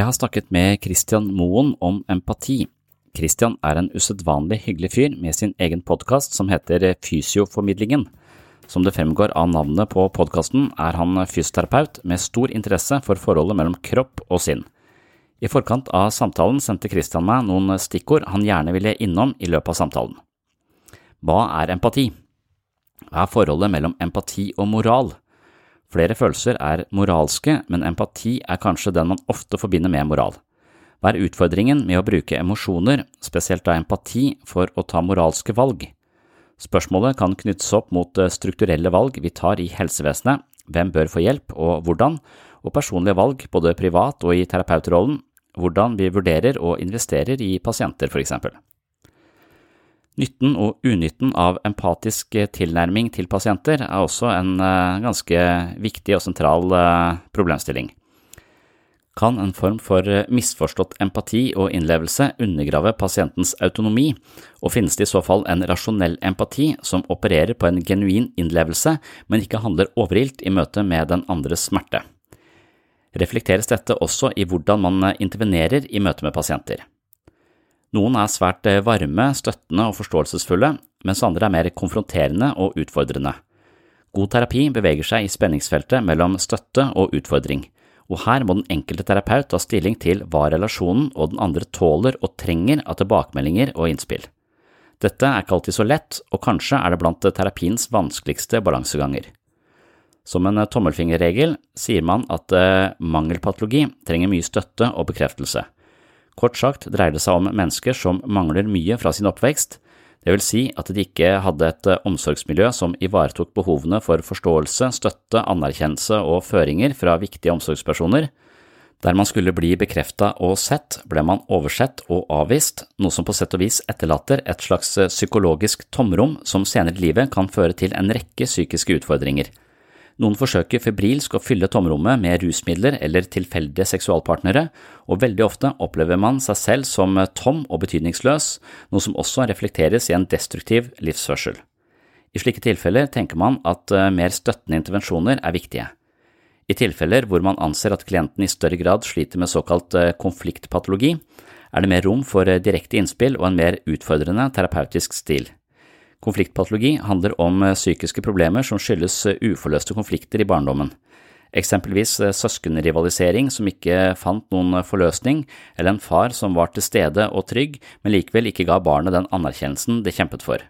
Jeg har snakket med Christian Moen om empati. Christian er en usedvanlig hyggelig fyr med sin egen podkast som heter Fysioformidlingen. Som det fremgår av navnet på podkasten, er han fysioterapeut med stor interesse for forholdet mellom kropp og sinn. I forkant av samtalen sendte Christian meg noen stikkord han gjerne ville innom i løpet av samtalen. Hva er empati? Hva er forholdet mellom empati og moral? Flere følelser er moralske, men empati er kanskje den man ofte forbinder med moral. Hva er utfordringen med å bruke emosjoner, spesielt da empati, for å ta moralske valg? Spørsmålet kan knyttes opp mot eh, strukturelle valg vi tar i helsevesenet, hvem bør få hjelp og hvordan, og personlige valg både privat og i terapeutrollen, hvordan vi vurderer og investerer i pasienter, for eksempel. Nytten og unytten av empatisk tilnærming til pasienter er også en eh, ganske viktig og sentral eh, problemstilling. Kan en form for eh, misforstått empati og innlevelse undergrave pasientens autonomi, og finnes det i så fall en rasjonell empati som opererer på en genuin innlevelse, men ikke handler overilt i møte med den andres smerte? Reflekteres dette også i hvordan man intervenerer i møte med pasienter? Noen er svært eh, varme, støttende og forståelsesfulle, mens andre er mer konfronterende og utfordrende. God terapi beveger seg i spenningsfeltet mellom støtte og utfordring, og her må den enkelte terapeut ta stilling til hva relasjonen og den andre tåler og trenger av tilbakemeldinger og innspill. Dette er ikke alltid så lett, og kanskje er det blant terapiens vanskeligste balanseganger. Som en tommelfingerregel sier man at eh, mangelpatologi trenger mye støtte og bekreftelse. Kort sagt dreier det seg om mennesker som mangler mye fra sin oppvekst, det vil si at de ikke hadde et eh, omsorgsmiljø som ivaretok behovene for forståelse, støtte, anerkjennelse og føringer fra viktige omsorgspersoner. Der man skulle bli bekrefta og sett, ble man oversett og avvist, noe som på sett og vis etterlater et slags psykologisk tomrom som senere i livet kan føre til en rekke psykiske utfordringer. Noen forsøker febrilsk å fylle tomrommet med rusmidler eller tilfeldige seksualpartnere, og veldig ofte opplever man seg selv som tom og betydningsløs, noe som også reflekteres i en destruktiv livsførsel. I slike tilfeller tenker man at eh, mer støttende intervensjoner er viktige. I tilfeller hvor man anser at klienten i større grad sliter med såkalt eh, konfliktpatologi, er det mer rom for eh, direkte innspill og en mer utfordrende terapeutisk stil. Konfliktpatologi handler om eh, psykiske problemer som skyldes eh, uforløste konflikter i barndommen. Eksempelvis eh, søskenrivalisering som ikke fant noen forløsning, eller en far som var til stede og trygg, men likevel ikke ga barnet den anerkjennelsen det kjempet for.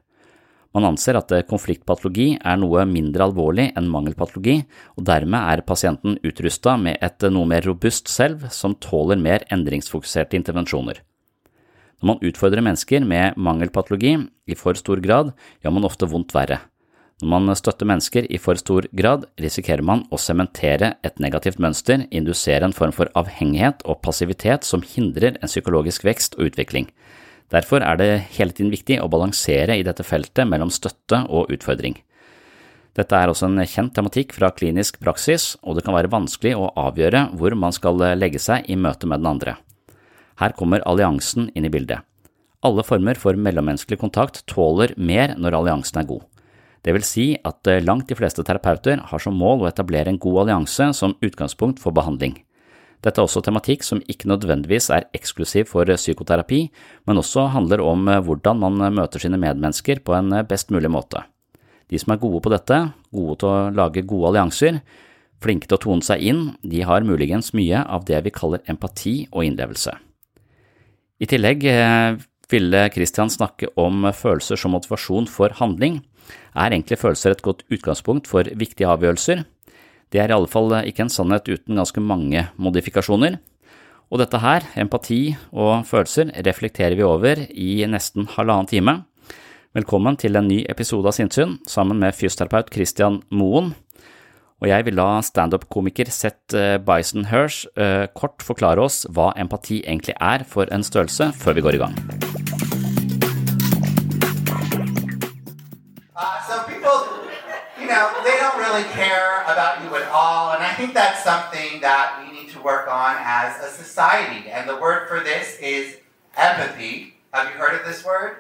Man anser at konfliktpatologi er noe mindre alvorlig enn mangelpatologi, og dermed er pasienten utrusta med et noe mer robust selv som tåler mer endringsfokuserte intervensjoner. Når man utfordrer mennesker med mangelpatologi i for stor grad, gjør man ofte vondt verre. Når man støtter mennesker i for stor grad, risikerer man å sementere et negativt mønster, indusere en form for avhengighet og passivitet som hindrer en psykologisk vekst og utvikling. Derfor er det hele tiden viktig å balansere i dette feltet mellom støtte og utfordring. Dette er også en kjent tematikk fra klinisk praksis, og det kan være vanskelig å avgjøre hvor man skal legge seg i møte med den andre. Her kommer alliansen inn i bildet. Alle former for mellommenneskelig kontakt tåler mer når alliansen er god. Det vil si at eh, langt de fleste terapeuter har som mål å etablere en god allianse som utgangspunkt for behandling. Dette er også tematikk som ikke nødvendigvis er eksklusiv for eh, psykoterapi, men også handler om eh, hvordan man møter sine medmennesker på en best mulig måte. De som er gode på dette, gode til å lage gode allianser, flinke til å tone seg inn, de har muligens mye av det vi kaller empati og innlevelse. I tillegg ville Christian snakke om følelser som motivasjon for handling, er egentlig følelser et godt utgangspunkt for viktige avgjørelser. Det er i alle fall ikke en sannhet uten ganske mange modifikasjoner. Og dette her, empati og følelser, reflekterer vi over i nesten halvannen time. Velkommen til en ny episode av Sinnsyn sammen med fysioterapeut Christian Moen. Og jeg vil la standup-komiker Seth eh, Bison Hirsch eh, kort forklare oss hva empati egentlig er for en størrelse, før vi går i gang. know, they don't really care about you at all. And I think that's something that we need to work on as a society. And the word for this is empathy. Have you heard of this word?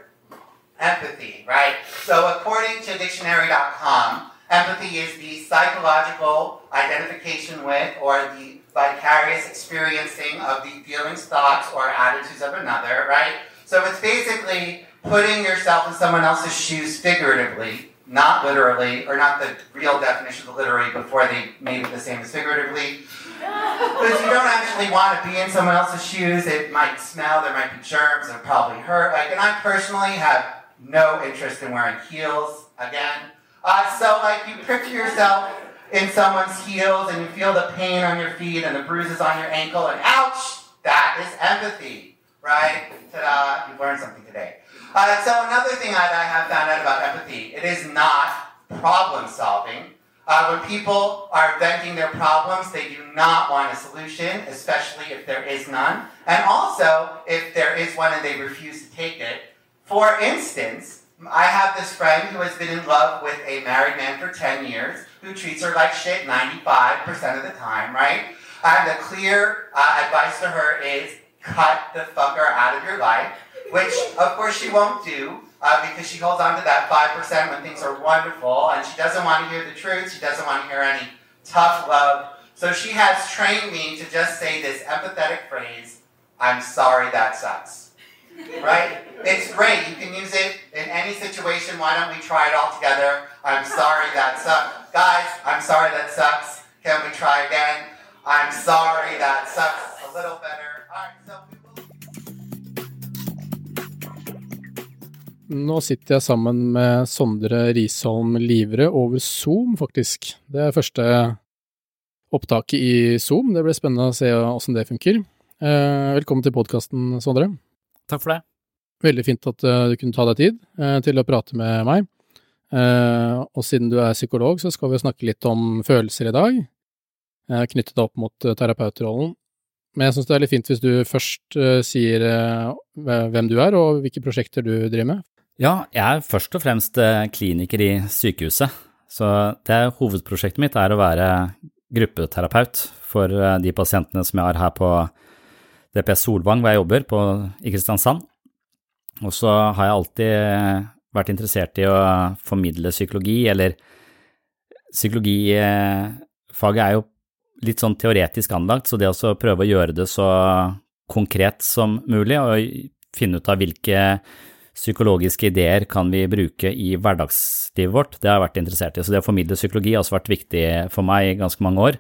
Empathy, right? So according to dictionary.com, empathy is the psychological identification with or the vicarious experiencing of the feelings, thoughts, or attitudes of another, right? So it's basically putting yourself in someone else's shoes figuratively not literally, or not the real definition of the literary before they made it the same as figuratively. Because you don't actually want to be in someone else's shoes. It might smell, there might be germs, it probably hurt. Like, and I personally have no interest in wearing heels again. Uh, so, like, you picture yourself in someone's heels and you feel the pain on your feet and the bruises on your ankle, and ouch, that is empathy, right? Ta-da, you've learned something today. Uh, so another thing that I have found out about empathy, it is not problem solving. Uh, when people are venting their problems, they do not want a solution, especially if there is none. And also, if there is one and they refuse to take it. For instance, I have this friend who has been in love with a married man for 10 years who treats her like shit 95% of the time, right? And the clear uh, advice to her is cut the fucker out of your life which of course she won't do uh, because she holds on to that 5% when things are wonderful and she doesn't want to hear the truth. She doesn't want to hear any tough love. So she has trained me to just say this empathetic phrase I'm sorry that sucks. Right? It's great. You can use it in any situation. Why don't we try it all together? I'm sorry that sucks. Guys, I'm sorry that sucks. Can we try again? I'm sorry that sucks. A little better. All right, so. Nå sitter jeg sammen med Sondre Risholm Livre over Zoom, faktisk. Det er første opptaket i Zoom. Det blir spennende å se åssen det funker. Eh, velkommen til podkasten, Sondre. Takk for det. Veldig fint at eh, du kunne ta deg tid eh, til å prate med meg. Og siden du er psykolog, så skal vi snakke litt om følelser i dag, knyttet opp mot terapeutrollen. Men jeg syns det er litt fint hvis du først sier hvem du er, og hvilke prosjekter du driver med. Ja, jeg er først og fremst eh, kliniker i sykehuset, så det er hovedprosjektet mitt er å være gruppeterapeut for eh, de pasientene som jeg har her på DPS Solvang, hvor jeg jobber, på, i Kristiansand. Og så har jeg alltid eh, vært interessert i å formidle psykologi, eller psykologifaget er jo litt sånn teoretisk anlagt, så det å prøve å gjøre det så konkret som mulig, og finne ut av hvilke psykologiske ideer kan vi bruke i hverdagslivet vårt? Det har jeg vært interessert i. Så det å formidle psykologi har også vært viktig for meg i ganske mange år.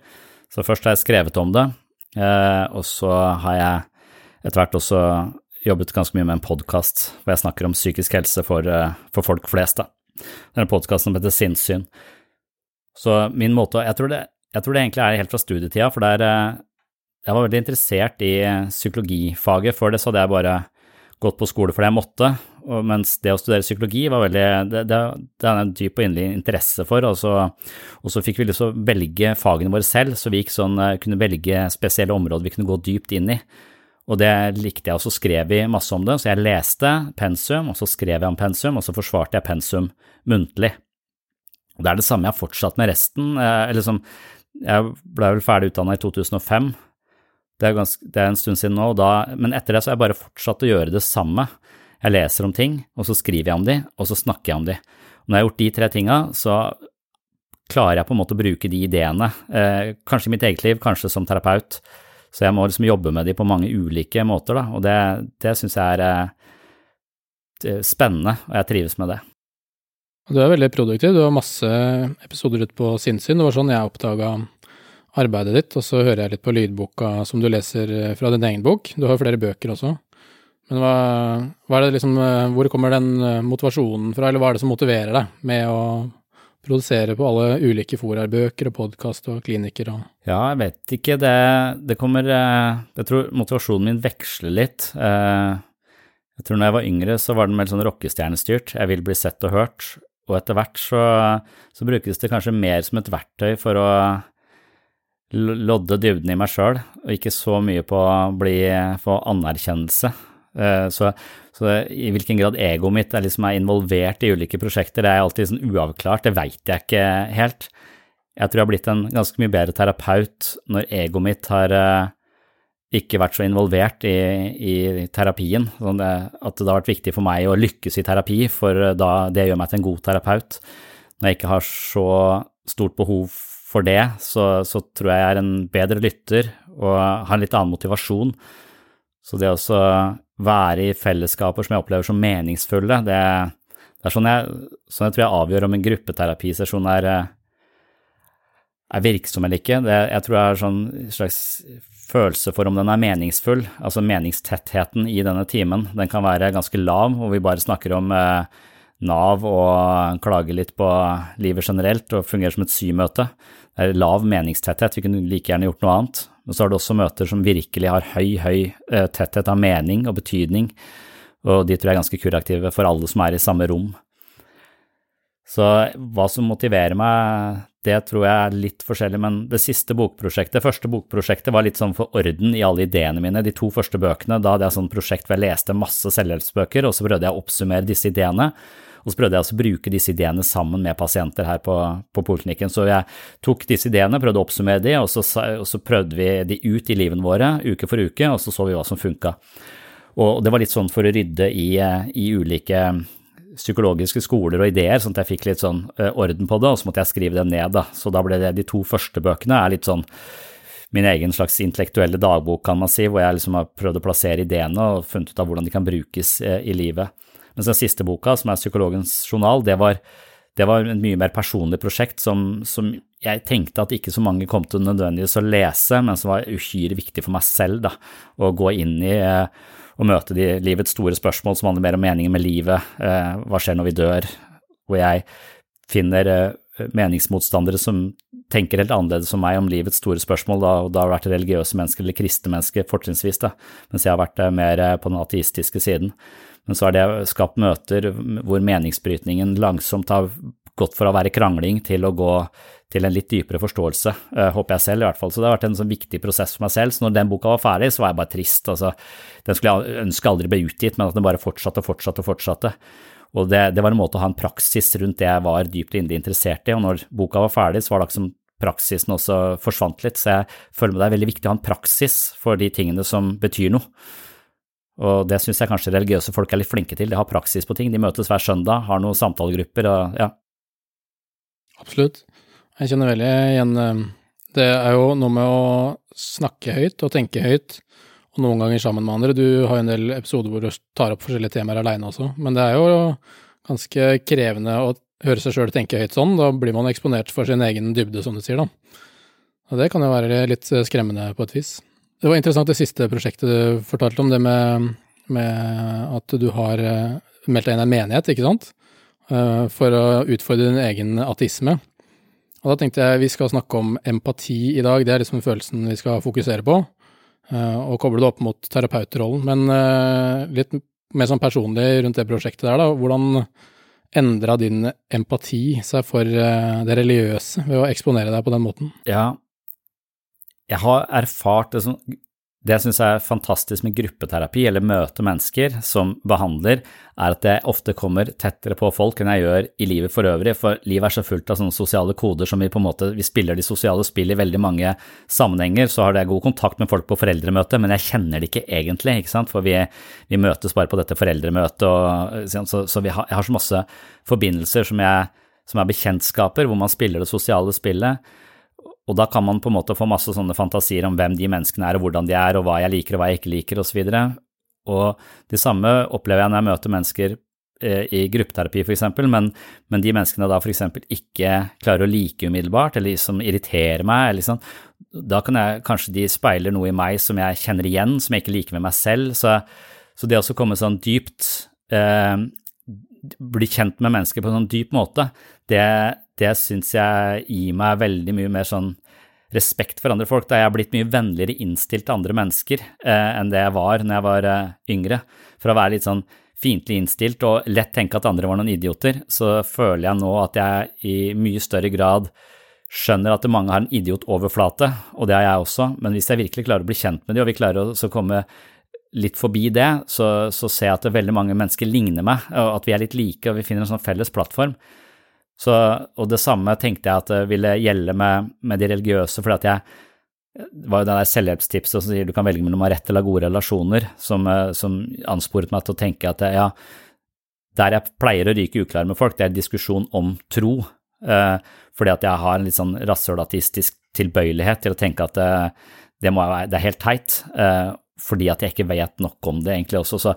Så først har jeg skrevet om det, eh, og så har jeg etter hvert også jobbet ganske mye med en podkast hvor jeg snakker om psykisk helse for, eh, for folk flest. Da. denne podkasten som heter Sinnssyn. Så min måte jeg tror, det, jeg tror det egentlig er helt fra studietida, for der jeg var veldig interessert i psykologifaget. Før det så hadde jeg bare gått på skole fordi jeg måtte, mens det å studere psykologi var veldig Det, det, det er en dyp og inderlig interesse for, og så, og så fikk vi liksom velge fagene våre selv, så vi sånn, eh, kunne velge spesielle områder vi kunne gå dypt inn i. Og det likte jeg, og så skrev vi masse om det. Så jeg leste pensum, og så skrev jeg om pensum, og så forsvarte jeg pensum muntlig. Og det er det samme jeg har fortsatt med resten. Jeg, eller som, jeg ble vel ferdig utdanna i 2005. Det er, ganske, det er, en stund siden nå, da, men etter det så har jeg bare fortsatt å gjøre det samme. Jeg leser om ting, og så skriver jeg om de, og så snakker jeg om de. Når jeg har gjort de tre tinga, så klarer jeg på en måte å bruke de ideene, eh, kanskje i mitt eget liv, kanskje som terapeut. Så jeg må liksom jobbe med de på mange ulike måter, da, og det, det syns jeg er eh, spennende, og jeg trives med det. Du er veldig produktiv, du har masse episoder ute på sinnssyn. Det var sånn jeg oppdaga arbeidet ditt, og så hører jeg litt på lydboka som du leser eh, fra din egen bok. Du har jo flere bøker også. Men hva, hva, liksom, eh, hvor kommer den eh, motivasjonen fra, eller hva er det som motiverer deg med å produsere på alle ulike fora, bøker og podkast og klinikker og Ja, jeg vet ikke. Det, det, kommer Jeg tror motivasjonen min veksler litt. Jeg tror når jeg var yngre, så var den mer sånn rockestjernestyrt. Jeg vil bli sett og hørt. Og etter hvert så, så brukes det kanskje mer som et verktøy for å lodde dybden i meg sjøl, og ikke så mye på å bli, få anerkjennelse. Eh, så, så, i hvilken grad egoet mitt er, liksom er involvert i ulike prosjekter, det er alltid sånn uavklart, det veit jeg ikke helt. Jeg tror jeg har blitt en ganske mye bedre terapeut når egoet mitt har eh, ikke vært så involvert i, i terapien. Sånn det, at det har vært viktig for meg å lykkes i terapi, for da det gjør meg til en god terapeut. Når jeg ikke har så stort behov for det, så, så, tror jeg jeg er en bedre lytter og har en litt annen motivasjon. Så det å være i fellesskaper som jeg opplever som meningsfulle, det, det er sånn jeg, sånn jeg, tror jeg avgjør om en gruppeterapisesjon er, er virksom eller ikke. Det, jeg tror jeg har sånn slags følelse for om den er meningsfull, altså meningstettheten i denne timen. Den kan være ganske lav, hvor vi bare snakker om eh, Nav og klager litt på livet generelt og fungerer som et symøte. Er lav meningstetthet, vi kunne like gjerne gjort noe annet. Men så har du også møter som virkelig har høy, høy eh, tetthet av mening og betydning, og de tror jeg er ganske kuraktive for alle som er i samme rom. Så hva som motiverer meg, det tror jeg er litt forskjellig, men det siste bokprosjektet, det første bokprosjektet var litt sånn for orden i alle ideene mine. De to første bøkene, da hadde jeg sånn prosjekt hvor jeg leste masse selvhjelpsbøker, og så prøvde jeg å oppsummere disse ideene. Og så prøvde jeg også å bruke disse ideene sammen med pasienter her på, på poliklinikken. Så jeg tok disse ideene, prøvde å oppsummere de, og så, og så, prøvde vi de ut i livene våre uke for uke, og så så vi hva som funka. Og det var litt sånn for å rydde i, i ulike psykologiske skoler og ideer, sånn at jeg fikk litt sånn orden på det, og så måtte jeg skrive dem ned, da. Så da ble det de to første bøkene er litt sånn min egen slags intellektuelle dagbok, kan man si, hvor jeg liksom har prøvd å plassere ideene og funnet ut av hvordan de kan brukes i livet. Mens den siste boka, som er Psykologens journal, det var, det var et mye mer personlig prosjekt som, som, jeg tenkte at ikke så mange kom til nødvendigvis å lese, men som var uhyre viktig for meg selv da, å gå inn i eh, og møte de livets store spørsmål som handler mer om meningen med livet, eh, hva skjer når vi dør, hvor jeg finner eh, meningsmotstandere som tenker helt annerledes som meg om livets store spørsmål, da, og da har vært religiøse mennesker eller kristne mennesker fortrinnsvis, mens jeg har vært mer på den ateistiske siden. Men så har det skapt møter hvor meningsbrytningen langsomt har gått fra å være krangling til å gå til en litt dypere forståelse, uh, håper jeg selv i hvert fall. Så det har vært en sånn viktig prosess for meg selv. Så når den boka var ferdig, så var jeg bare trist. Altså, den skulle jeg ønske aldri ble utgitt, men at den bare fortsatte og fortsatte og fortsatte. Og det, det, var en måte å ha en praksis rundt det jeg var dypt inne interessert i, og når boka var ferdig, så var det akkurat som praksisen også forsvant litt. Så jeg føler med er veldig viktig å ha en praksis for de tingene som betyr noe. Og det syns jeg kanskje religiøse folk er litt flinke til, de har praksis på ting. De møtes hver søndag, har noen samtalegrupper og ja. Absolutt. Jeg kjenner veldig igjen eh, Det er jo noe med å snakke høyt og tenke høyt, og noen ganger sammen med andre. Du har jo en del episoder hvor du tar opp forskjellige temaer aleine også, men det er jo ganske krevende å høre seg sjøl tenke høyt sånn. Da blir man eksponert for sin egen dybde, som du sier, da. Og det kan jo være litt skremmende på et vis. Det var interessant det siste prosjektet du fortalte om, det med, med at du har eh, meldt deg inn i en menighet, ikke sant? eh, for å utfordre din egen ateisme. Og da tenkte jeg vi skal snakke om empati i dag, det er liksom følelsen vi skal fokusere på. Eh, og koble det opp mot terapeutrollen. Men litt mer sånn personlig rundt det prosjektet der, da. Hvordan endra din empati seg for det religiøse ved å eksponere deg på den måten? Ja, jeg har erfart det som det jeg syns er fantastisk med gruppeterapi, eller møte mennesker som behandler, er at jeg ofte kommer tettere på folk enn jeg gjør i livet for øvrig, for livet er så fullt av sånne sosiale koder som vi på en måte Vi spiller de sosiale spill i veldig mange sammenhenger, så har jeg god kontakt med folk på foreldremøte, men jeg kjenner det ikke egentlig, ikke sant, for vi, vi møtes bare på dette foreldremøtet, og, så, så har, jeg har så masse forbindelser som, jeg, som er bekjentskaper, hvor man spiller det sosiale spillet. Og da kan man på en måte få masse sånne fantasier om hvem de menneskene er, og hvordan de er, og hva jeg liker og hva jeg ikke liker, osv. Og, og det samme opplever jeg når jeg møter mennesker eh, i gruppeterapi f.eks., men, men de menneskene da f.eks. ikke klarer å like umiddelbart, eller som irriterer meg, eller sånn, da kan jeg kanskje de speiler noe i meg som jeg kjenner igjen, som jeg ikke liker med meg selv. Så, så det å komme sånn dypt eh, Bli kjent med mennesker på en sånn dyp måte, det, det syns jeg gir meg veldig mye mer sånn respekt for andre folk. Da jeg har blitt mye vennligere innstilt til andre mennesker eh, enn det jeg var når jeg var eh, yngre. For å være litt sånn fiendtlig innstilt og lett tenke at andre var noen idioter, så føler jeg nå at jeg i mye større grad skjønner at mange har en idiotoverflate, og det har jeg også, men hvis jeg virkelig klarer å bli kjent med dem, og vi klarer å komme litt forbi det, så, så ser jeg at veldig mange mennesker ligner meg, og at vi er litt like, og vi finner en sånn felles plattform. Så, og det samme tenkte jeg at det ville gjelde med, med de religiøse, fordi at jeg det var jo det der selvhjelpstipset som sier du kan velge mellom å ha rett eller gode relasjoner, som, eh, som ansporet meg til å tenke at ja, der jeg pleier å ryke uklar med folk, det er diskusjon om tro, eh, fordi at jeg har en litt sånn rasshølatistisk tilbøyelighet til å tenke at eh, det, må, det er helt teit, eh, fordi at jeg ikke vet nok om det egentlig også. Så,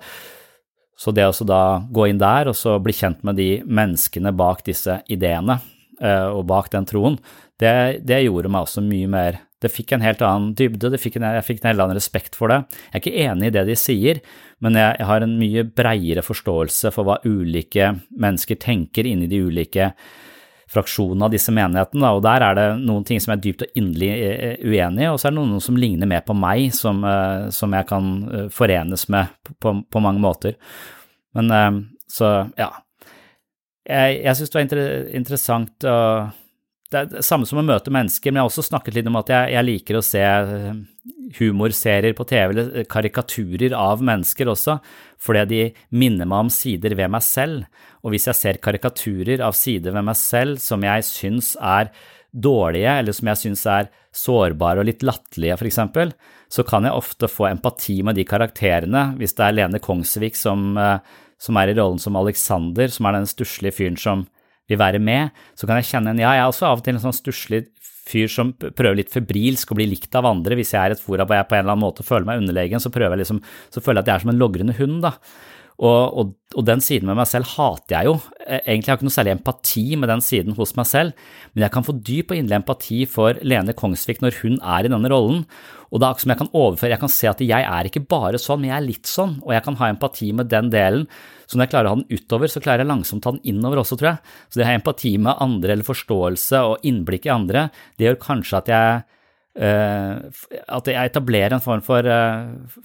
så det å da gå inn der og så bli kjent med de menneskene bak disse ideene eh, og bak den troen, det, det, gjorde meg også mye mer Det fikk en helt annen dybde, fikk en, jeg fikk en helt annen respekt for det. Jeg er ikke enig i det de sier, men jeg, jeg har en mye breiere forståelse for hva ulike mennesker tenker inni de ulike fraksjonen av disse menighetene, og der er det noen ting som er dypt og inderlig eh, uenig i, og så er det noen som ligner mer på meg, som, eh, som jeg kan eh, forenes med på, på mange måter. Men så, ja. Jeg, jeg syns det var inter interessant å Det er det samme som å møte mennesker, men jeg har også snakket litt om at jeg, jeg liker å se humorserier på TV, eller karikaturer av mennesker også, fordi de minner meg om sider ved meg selv. Og hvis jeg ser karikaturer av sider ved meg selv som jeg syns er dårlige, eller som jeg syns er sårbare og litt latterlige, eksempel, så kan jeg ofte få empati med de karakterene. Hvis det er Lene Kongsvik som, eh, som er i rollen som Alexander, som er den stusslige fyren som vil være med, så kan jeg kjenne en Ja, jeg er også av og til en sånn stusslig fyr som prøver litt febrilsk å bli likt av andre. Hvis jeg er et fora hvor jeg på en eller annen måte føler meg underlegen, så, jeg liksom, så føler jeg at jeg er som en logrende hund, da. Og, og, og, den siden med meg selv hater jeg jo. Eh, egentlig har jeg ikke noe særlig empati med den siden hos meg selv, men jeg kan få dyp og inderlig empati for Lene Kongsvik når hun er i denne rollen. Og det er akkurat som jeg kan overføre, jeg kan se at jeg er ikke bare sånn, men jeg er litt sånn, og jeg kan ha empati med den delen. Så når jeg klarer å ha den utover, så klarer jeg langsomt å ta den innover også, tror jeg. Så det å ha empati med andre eller forståelse og innblikk i andre, det gjør kanskje at jeg, uh, at jeg etablerer en form for uh,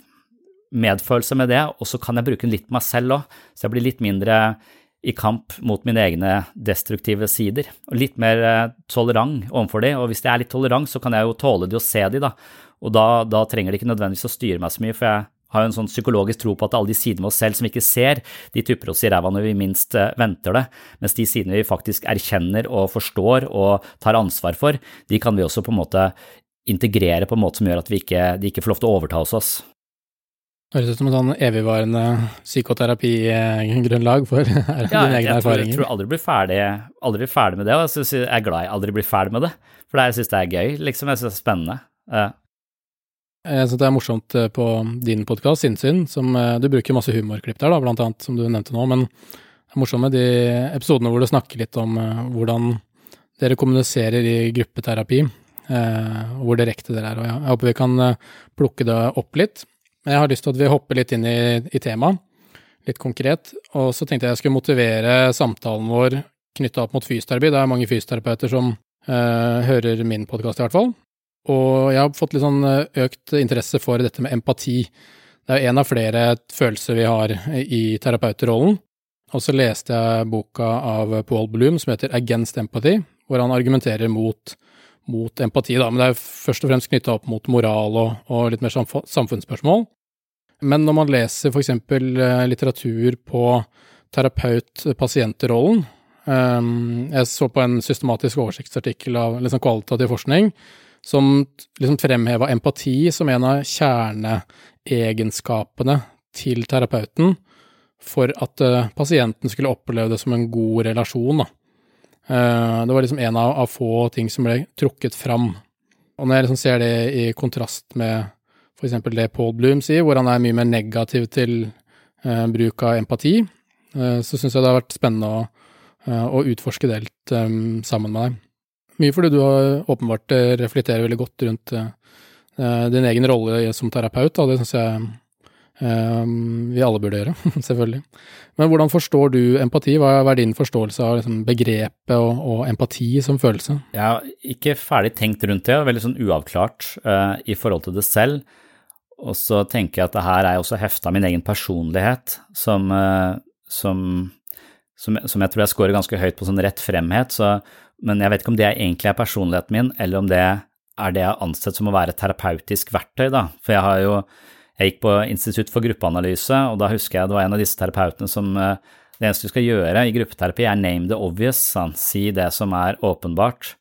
medfølelse med det, og så kan jeg bruke den litt på meg selv òg, så jeg blir litt mindre i kamp mot mine egne destruktive sider, og litt mer eh, tolerant overfor de, og hvis jeg er litt tolerant, så kan jeg jo tåle de og se de, da, og da, da trenger de ikke nødvendigvis å styre meg så mye, for jeg har jo en sånn psykologisk tro på at alle de sidene med oss selv som vi ikke ser, de tupper oss i ræva når vi minst eh, venter det, mens de sidene vi faktisk erkjenner og forstår og tar ansvar for, de kan vi også på en måte integrere på en måte som gjør at ikke, de ikke får lov til å overta hos oss. Høres ut som et sånn evigvarende psykoterapigrunnlag for ja, dine egne erfaringer. Jeg tror aldri blir ferdig, aldri blir ferdig med det, og jeg er glad jeg aldri blir ferdig med det. For jeg syns det er gøy, liksom. Jeg syns det er spennende. Jeg syns det er morsomt eh, på din podkast, Sinnsyn, som eh, du bruker masse humorklipp der, da, blant annet, som du nevnte nå, men det er morsomt med de episodene hvor du snakker litt om eh, hvordan dere kommuniserer i gruppeterapi, hvor direkte dere er. Og jeg håper vi kan plukke det opp litt. Men jeg har lyst til at vi hopper litt inn i, i temaet. litt konkret. Og så tenkte jeg jeg skulle motivere samtalen vår knytta opp mot fysioterapi. Det er mange fysioterapeuter som eh, hører min podkast, i hvert fall. Og jeg har fått litt sånn økt interesse for dette med empati. Det er en av flere følelser vi har i terapeutrollen. Og så leste jeg boka av Paul Bloom som heter Against Empathy, hvor han argumenterer mot, mot empati, da. Men det er først og fremst knytta opp mot moral og, og litt mer samfunnsspørsmål. Men når man leser eksempel eh, litteratur på terapeut-pasientrollen um, Jeg så på en systematisk oversiktsartikkel av liksom kvalitativ forskning som liksom fremheva empati som en av kjerneegenskapene til terapeuten for at uh, pasienten skulle oppleve det som en god relasjon. Da. Uh, det var liksom en av, av, få ting som ble trukket fram. Og når jeg liksom ser det i kontrast med f.eks. det Paul Bloom sier, hvor han er mye mer negativ til eh, bruk av empati, så syns jeg det har vært spennende å, å utforske det litt eh, sammen med deg. Mye fordi du har åpenbart eh, reflekterer veldig godt rundt din egen rolle som terapeut, og det syns jeg vi alle burde gjøre, selvfølgelig. Men hvordan forstår du empati? Hva er din forståelse av liksom, begrepet og, og, empati som følelse? Jeg har ikke ferdig tenkt rundt det, veldig sånn uavklart uh, i forhold til det selv. Og så tenker jeg at det her er også hefta min egen personlighet, som, uh, som, som, som, jeg tror jeg scorer ganske høyt på sånn rett fremhet. Så men jeg vet ikke om det egentlig er personligheten min, eller om det er det jeg har ansett som å være et terapeutisk verktøy, da. For jeg har jo Jeg gikk på Institutt for gruppeanalyse, og da husker jeg det var en av disse terapeutene som eh, Det eneste du skal gjøre i gruppeterapi, er name the obvious, sånn. si det som er åpenbart.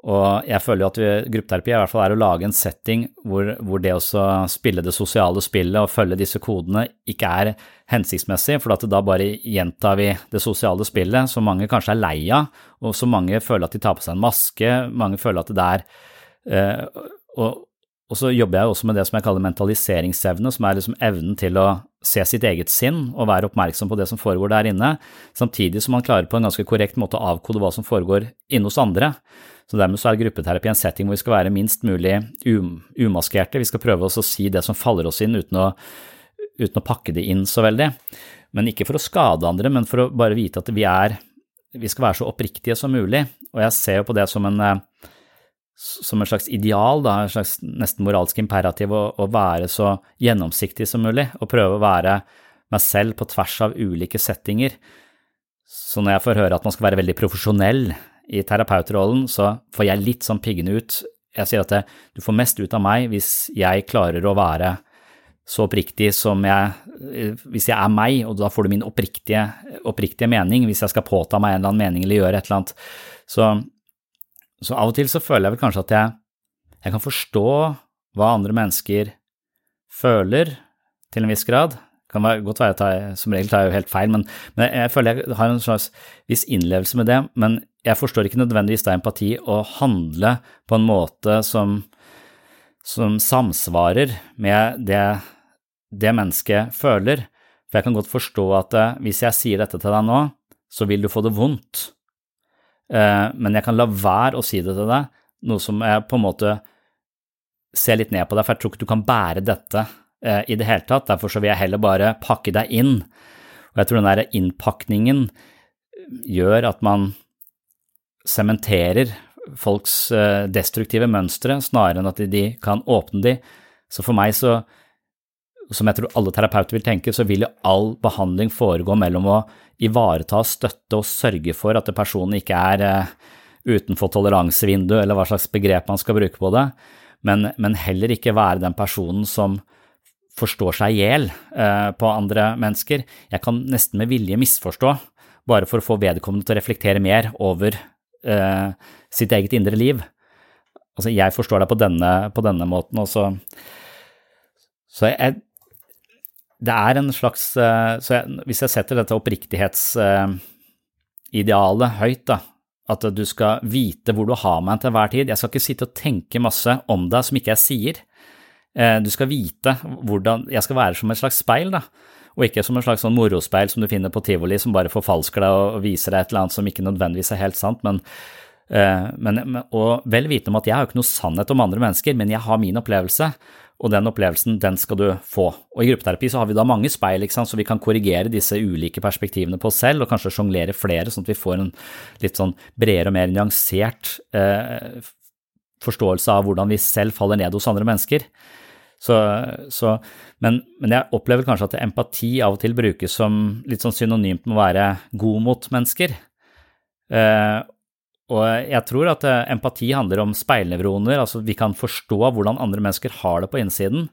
Og jeg føler jo at gruppeterapi i hvert fall er å lage en setting hvor, hvor det å spille det sosiale spillet og følge disse kodene ikke er hensiktsmessig, for da bare gjentar vi det sosiale spillet som mange kanskje er lei av, og så mange føler at de tar på seg en maske, mange føler at det er eh, og, og så jobber jeg også med det som jeg kaller mentaliseringsevne, som er liksom evnen til å se sitt eget sinn og være oppmerksom på det som foregår der inne, samtidig som man klarer på en ganske korrekt måte å avkode hva som foregår inne hos andre. Så dermed så er gruppeterapi en setting hvor vi skal være minst mulig um, umaskerte, vi skal prøve å si det som faller oss inn uten å, uten å pakke det inn så veldig. Men ikke for å skade andre, men for å bare vite at vi er vi skal være så oppriktige som mulig, og jeg ser jo på det som en eh, som et slags ideal, da, en slags nesten moralsk imperativ, å, å, være så gjennomsiktig som mulig, og prøve å være meg selv på tvers av ulike settinger. Så når jeg får høre at man skal være veldig profesjonell i terapeutrollen, så får jeg litt sånn piggende ut. Jeg sier at det, du får mest ut av meg hvis jeg klarer å være så oppriktig som jeg Hvis jeg er meg, og da får du min oppriktige, oppriktige mening, hvis jeg skal påta meg en eller annen mening eller gjøre et eller annet. Så så av og til så føler jeg vel kanskje at jeg, jeg kan forstå hva andre mennesker føler, til en viss grad. Det kan være, godt være jeg som regel tar jeg jo helt feil, men, men, jeg føler jeg har en slags viss innlevelse med det. Men jeg forstår ikke nødvendigvis da empati å handle på en måte som, som samsvarer med det, det mennesket føler. For jeg kan godt forstå at eh, hvis jeg sier dette til deg nå, så vil du få det vondt. Eh, men jeg kan la være å si det til deg, noe som jeg på en måte ser litt ned på deg, for jeg tror ikke du kan bære dette eh, i det hele tatt. Derfor så vil jeg heller bare pakke deg inn. Og jeg tror den der innpakningen gjør at man sementerer folks eh, destruktive mønstre, snarere enn at de kan åpne de. Så for meg så som jeg tror alle terapeuter vil tenke, så vil jo all behandling foregå mellom å ivareta, støtte og sørge for at personen ikke er uh, utenfor toleransevinduet, eller hva slags begrep man skal bruke på det, men, men heller ikke være den personen som forstår seg i hjel uh, på andre mennesker. Jeg kan nesten med vilje misforstå, bare for å få vedkommende til å reflektere mer over eh, sitt eget indre liv. Altså, jeg forstår deg på denne, på denne måten, og så, så jeg, det er en slags eh, Så jeg, hvis jeg setter dette oppriktighetsidealet høyt, da, at du skal vite hvor du har meg til hver tid Jeg skal ikke sitte og tenke masse om deg som ikke jeg sier. Eh, du skal vite hvordan Jeg skal være som et slags speil, da. Og ikke som en slags sånn morospeil som du finner på tivoli, som bare forfalsker deg og viser deg et eller annet som ikke nødvendigvis er helt sant, men, eh, men og vel vitende om at jeg har ikke noe sannhet om andre mennesker, men jeg har min opplevelse, og den opplevelsen, den skal du få. Og i gruppeterapi så har vi da mange speil, så vi kan korrigere disse ulike perspektivene på oss selv, og kanskje sjonglere flere, sånn at vi får en litt sånn bredere og mer nyansert eh, forståelse av hvordan vi selv faller ned hos andre mennesker. Så, så, men, men, jeg opplever kanskje at empati av og til brukes som litt sånn synonymt med å være god mot mennesker. Eh, og jeg tror at eh, empati handler om speilnevroner, altså vi kan forstå hvordan andre mennesker har det på innsiden,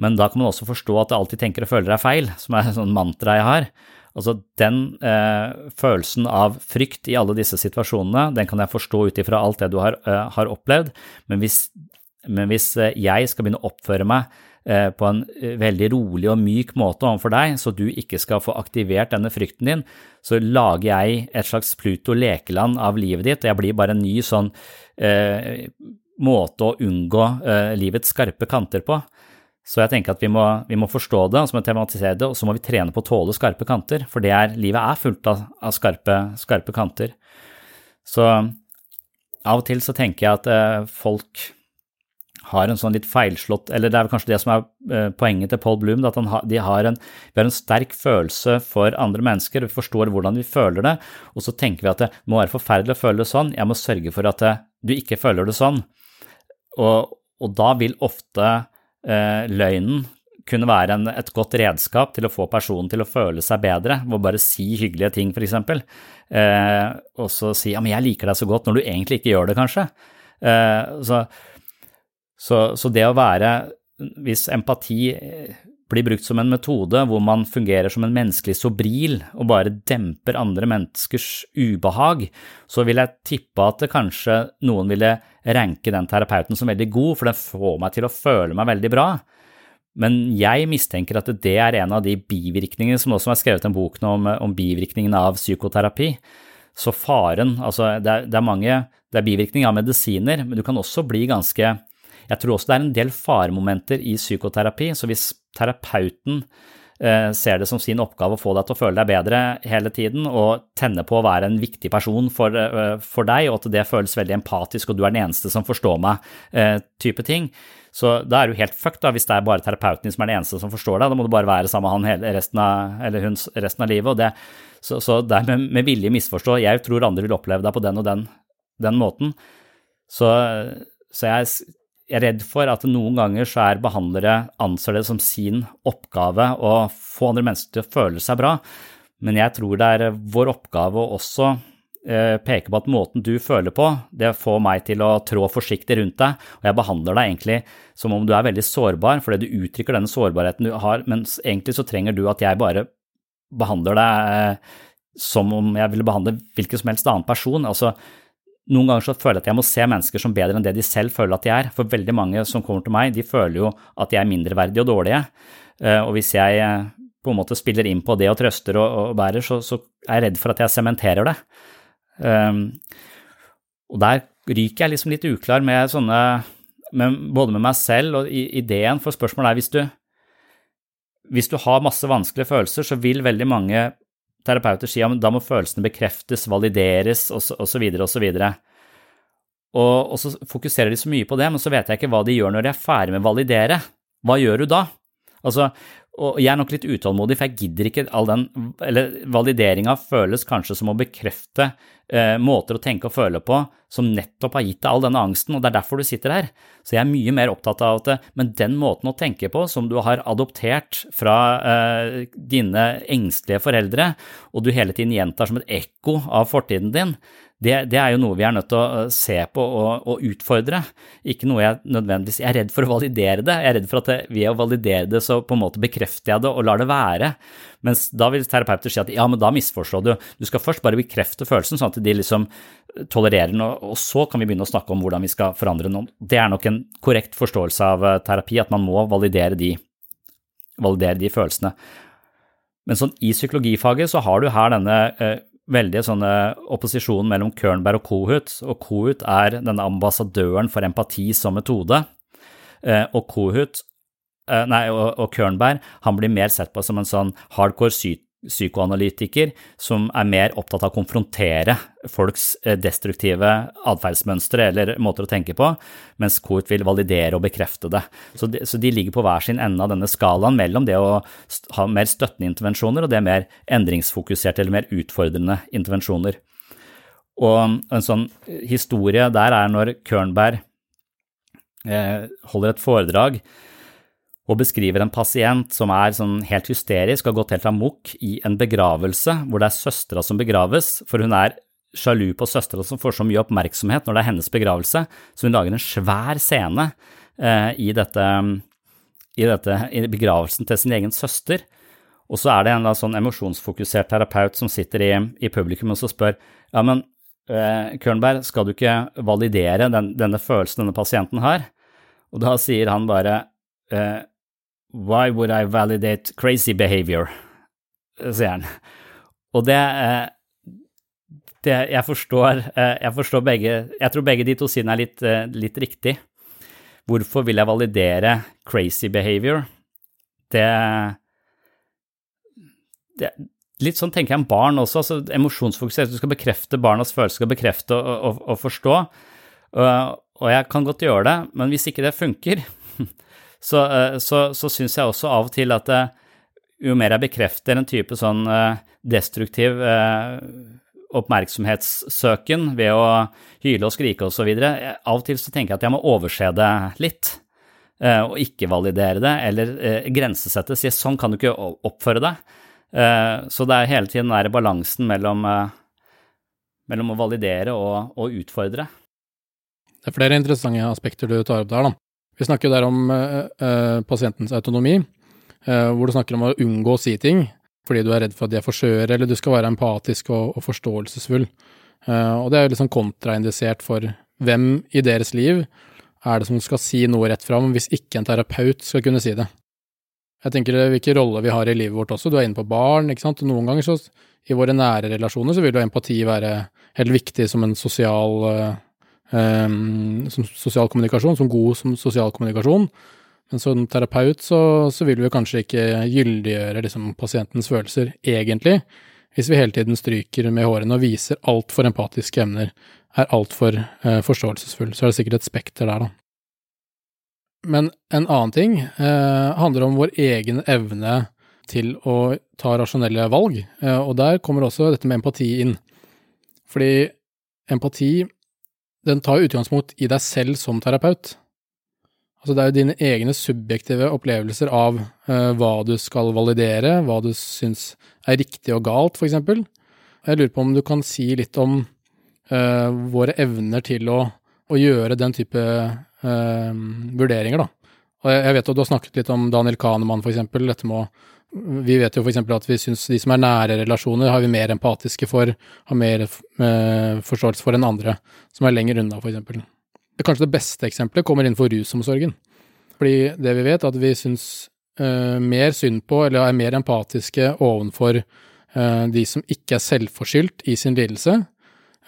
men da kan man også forstå at det alltid tenker og føler er feil, som er en sånn mantra jeg har. Altså den eh, følelsen av frykt i alle disse situasjonene, den kan jeg forstå ut ifra alt det du har, eh, har opplevd, men hvis, men hvis, eh, jeg skal begynne å oppføre meg på en eh, veldig rolig og myk måte overfor deg, så du ikke skal få aktivert denne frykten din, så lager jeg et slags Pluto-lekeland av livet ditt, og jeg blir bare en ny sånn eh, måte å unngå eh, livets skarpe kanter på. Så jeg tenker at vi må, vi må forstå det, og så må vi tematisere det, og så må vi trene på å tåle skarpe kanter, for er, livet er fullt av, av skarpe, skarpe, kanter. Så av og til så tenker jeg at eh, folk har en sånn litt feilslått Eller det er kanskje det som er eh, poenget til Paul Bloom, at har, de har en, vi har en sterk følelse for andre mennesker, vi forstår hvordan vi føler det, og så tenker vi at det må være forferdelig å føle det sånn, jeg må sørge for at det, du ikke føler det sånn. Og, og da vil ofte eh, løgnen kunne være en, et godt redskap til å få personen til å føle seg bedre, ved bare si hyggelige ting, f.eks. Eh, og så si ja, men jeg liker deg så godt, når du egentlig ikke gjør det, kanskje. Eh, så så, så, det å være Hvis empati blir brukt som en metode hvor man fungerer som en menneskelig sobril og bare demper andre menneskers ubehag, så vil jeg tippe at kanskje noen ville ranke den terapeuten som veldig god, for den får meg til å føle meg veldig bra. Men jeg mistenker at det er en av de bivirkningene som også er skrevet en bok nå om, om bivirkningene av psykoterapi. Så faren, altså det er, det er mange, det er bivirkninger av medisiner, men du kan også bli ganske jeg tror også det er en del faremomenter i psykoterapi, så hvis terapeuten eh, ser det som sin oppgave å få deg til å føle deg bedre hele tiden og tenne på å være en viktig person for, eh, for deg, og at det føles veldig empatisk og du er den eneste som forstår meg, eh, type ting. Så da er du helt fucked da, hvis det er bare terapeuten din som er den eneste som forstår deg. Da må du bare være sammen med han resten av, eller hun resten av livet. det, Så, så det er med, med vilje misforstå. Jeg tror andre vil oppleve deg på den og den, den måten. Så, så jeg jeg er redd for at noen ganger så er behandlere anser det som sin oppgave å få andre mennesker til å føle seg bra, men jeg tror det er vår oppgave å også eh, peke på at måten du føler på, det får meg til å trå forsiktig rundt deg, og jeg behandler deg egentlig som om du er veldig sårbar fordi du uttrykker denne sårbarheten du har, mens egentlig så trenger du at jeg bare behandler deg eh, som om jeg ville behandle hvilken som helst annen person. Altså, noen ganger så føler jeg at jeg må se mennesker som bedre enn det de selv føler at de er. For veldig mange som kommer til meg, de føler jo at de er mindreverdige og dårlige. Eh, og hvis jeg eh, på en måte spiller inn på det og trøster og, og bærer, så, så, er jeg redd for at jeg sementerer det. Um, og der ryker jeg liksom litt uklar med sånne med, Både med meg selv og ideen, for spørsmålet er hvis du hvis du har masse vanskelige følelser, så vil veldig mange terapeuter sier at da må følelsene bekreftes, valideres osv. osv. Og, og så fokuserer de så mye på det, men så vet jeg ikke hva de gjør når de er ferdig med å validere. Hva gjør du da? Altså, og jeg er nok litt utålmodig, for jeg gidder ikke all den Eller valideringa føles kanskje som å bekrefte eh, måter å tenke og føle på som nettopp har gitt deg all denne angsten, og det er derfor du sitter her. Så jeg er mye mer opptatt av at Men den måten å tenke på som du har adoptert fra eh, dine engstelige foreldre, og du hele tiden gjentar som et ekko av fortiden din, det, det, er jo noe vi er nødt til å se på og, og, utfordre. Ikke noe jeg nødvendigvis Jeg er redd for å validere det. Jeg er redd for at ved å validere det, så på en måte bekrefter jeg det og lar det være. Mens da vil terapeuter si at ja, men da misforstår du. Du skal først bare bekrefte følelsen, sånn at de liksom tolererer den, og så kan vi begynne å snakke om hvordan vi skal forandre noen. Det er nok en korrekt forståelse av eh, terapi, at man må validere de, validere de følelsene. Men sånn i psykologifaget så har du her denne eh, veldige sånne opposisjonen mellom Kernberg og Kohut, og Kohut er denne ambassadøren for empati som metode, eh, og Kohut, eh, nei, og, og Kørnberg han blir mer sett på som en sånn hardcore psykoanalytiker som er mer opptatt av å konfrontere folks eh, destruktive atferdsmønstre eller måter å tenke på, mens Kurt vil validere og bekrefte det. Så, de. så, de, ligger på hver sin ende av denne skalaen mellom det å ha mer støttende intervensjoner og det mer endringsfokuserte eller mer utfordrende intervensjoner. Og en sånn historie der er når Kørnberg eh, holder et foredrag og beskriver en pasient som er sånn helt hysterisk og har gått helt amok i en begravelse hvor det er søstera som begraves, for hun er sjalu på søstera som får så mye oppmerksomhet når det er hennes begravelse, så hun lager en svær scene eh, i, dette, i, dette, i begravelsen til sin egen søster. Og så er det en sånn emosjonsfokusert terapeut som sitter i, i publikum og så spør ja, men eh, Kørnberg, skal du ikke validere den, denne følelsen denne pasienten har? Og da sier han bare eh, Why would I validate crazy behavior? sier han. Og det, eh, det jeg, forstår, eh, jeg forstår begge Jeg tror begge de to sidene er litt, eh, litt riktig. Hvorfor vil jeg validere crazy behavior? Det, det Litt sånn tenker jeg om barn også. altså Emosjonsfokusert. Du skal bekrefte barnas følelser, skal bekrefte og, og, og forstå. Og, jeg kan godt gjøre det, men hvis ikke det funker, så, eh, så, så syns jeg også av og til at jo mer jeg bekrefter en type sånn eh, destruktiv eh, oppmerksomhetssøken ved å hyle og skrike osv., av og til så tenker jeg at jeg må overse det litt. Og ikke validere det, eller grensesette, si sånn kan du ikke oppføre deg. Så det er hele tiden den balansen mellom, mellom å validere og, og utfordre. Det er flere interessante aspekter du tar opp der, da. Vi snakker jo der om uh, uh, pasientens autonomi, uh, hvor du snakker om å unngå å si ting fordi du er redd for at de er for skjøre, eller du skal være empatisk og, og forståelsesfull. og det er jo liksom kontraindisert for hvem i deres liv er det som skal si noe rett fram, hvis ikke en terapeut skal kunne si det. Jeg tenker hvilke roller vi har i livet vårt også. Du er inne på barn, ikke sant. Noen ganger så, i våre nære relasjoner, så vil jo empati være helt viktig som en sosial um, som sosial kommunikasjon, som god som sosial kommunikasjon. Men som terapeut så, så vil vi kanskje ikke gyldiggjøre liksom, pasientens følelser, egentlig, hvis vi hele tiden stryker med hårene og viser altfor empatiske emner, er altfor eh, forståelsesfull. Så er det sikkert et spekter der, da. Men en annen ting eh, handler om vår egen evne til å ta rasjonelle valg, eh, og der kommer også dette med empati inn. Fordi empati den tar utgangspunkt i deg selv som terapeut. Altså det er jo dine egne subjektive opplevelser av uh, hva du skal validere, hva du syns er riktig og galt, for eksempel. Jeg lurer på om du kan si litt om uh, våre evner til å, å, gjøre den type uh, vurderinger, da. Og jeg vet at du har snakket litt om Daniel Kahneman, for eksempel, dette med å vi vet jo f.eks. at vi syns de som er nære relasjoner, har vi mer empatiske for, har mer eh, forståelse for enn andre som er lenger unna, f.eks. Kanskje det beste eksempelet kommer innenfor rusomsorgen. Fordi det vi vet, er at vi syns eh, mer synd på, eller er mer empatiske ovenfor eh, de som ikke er selvforskyldt i sin lidelse,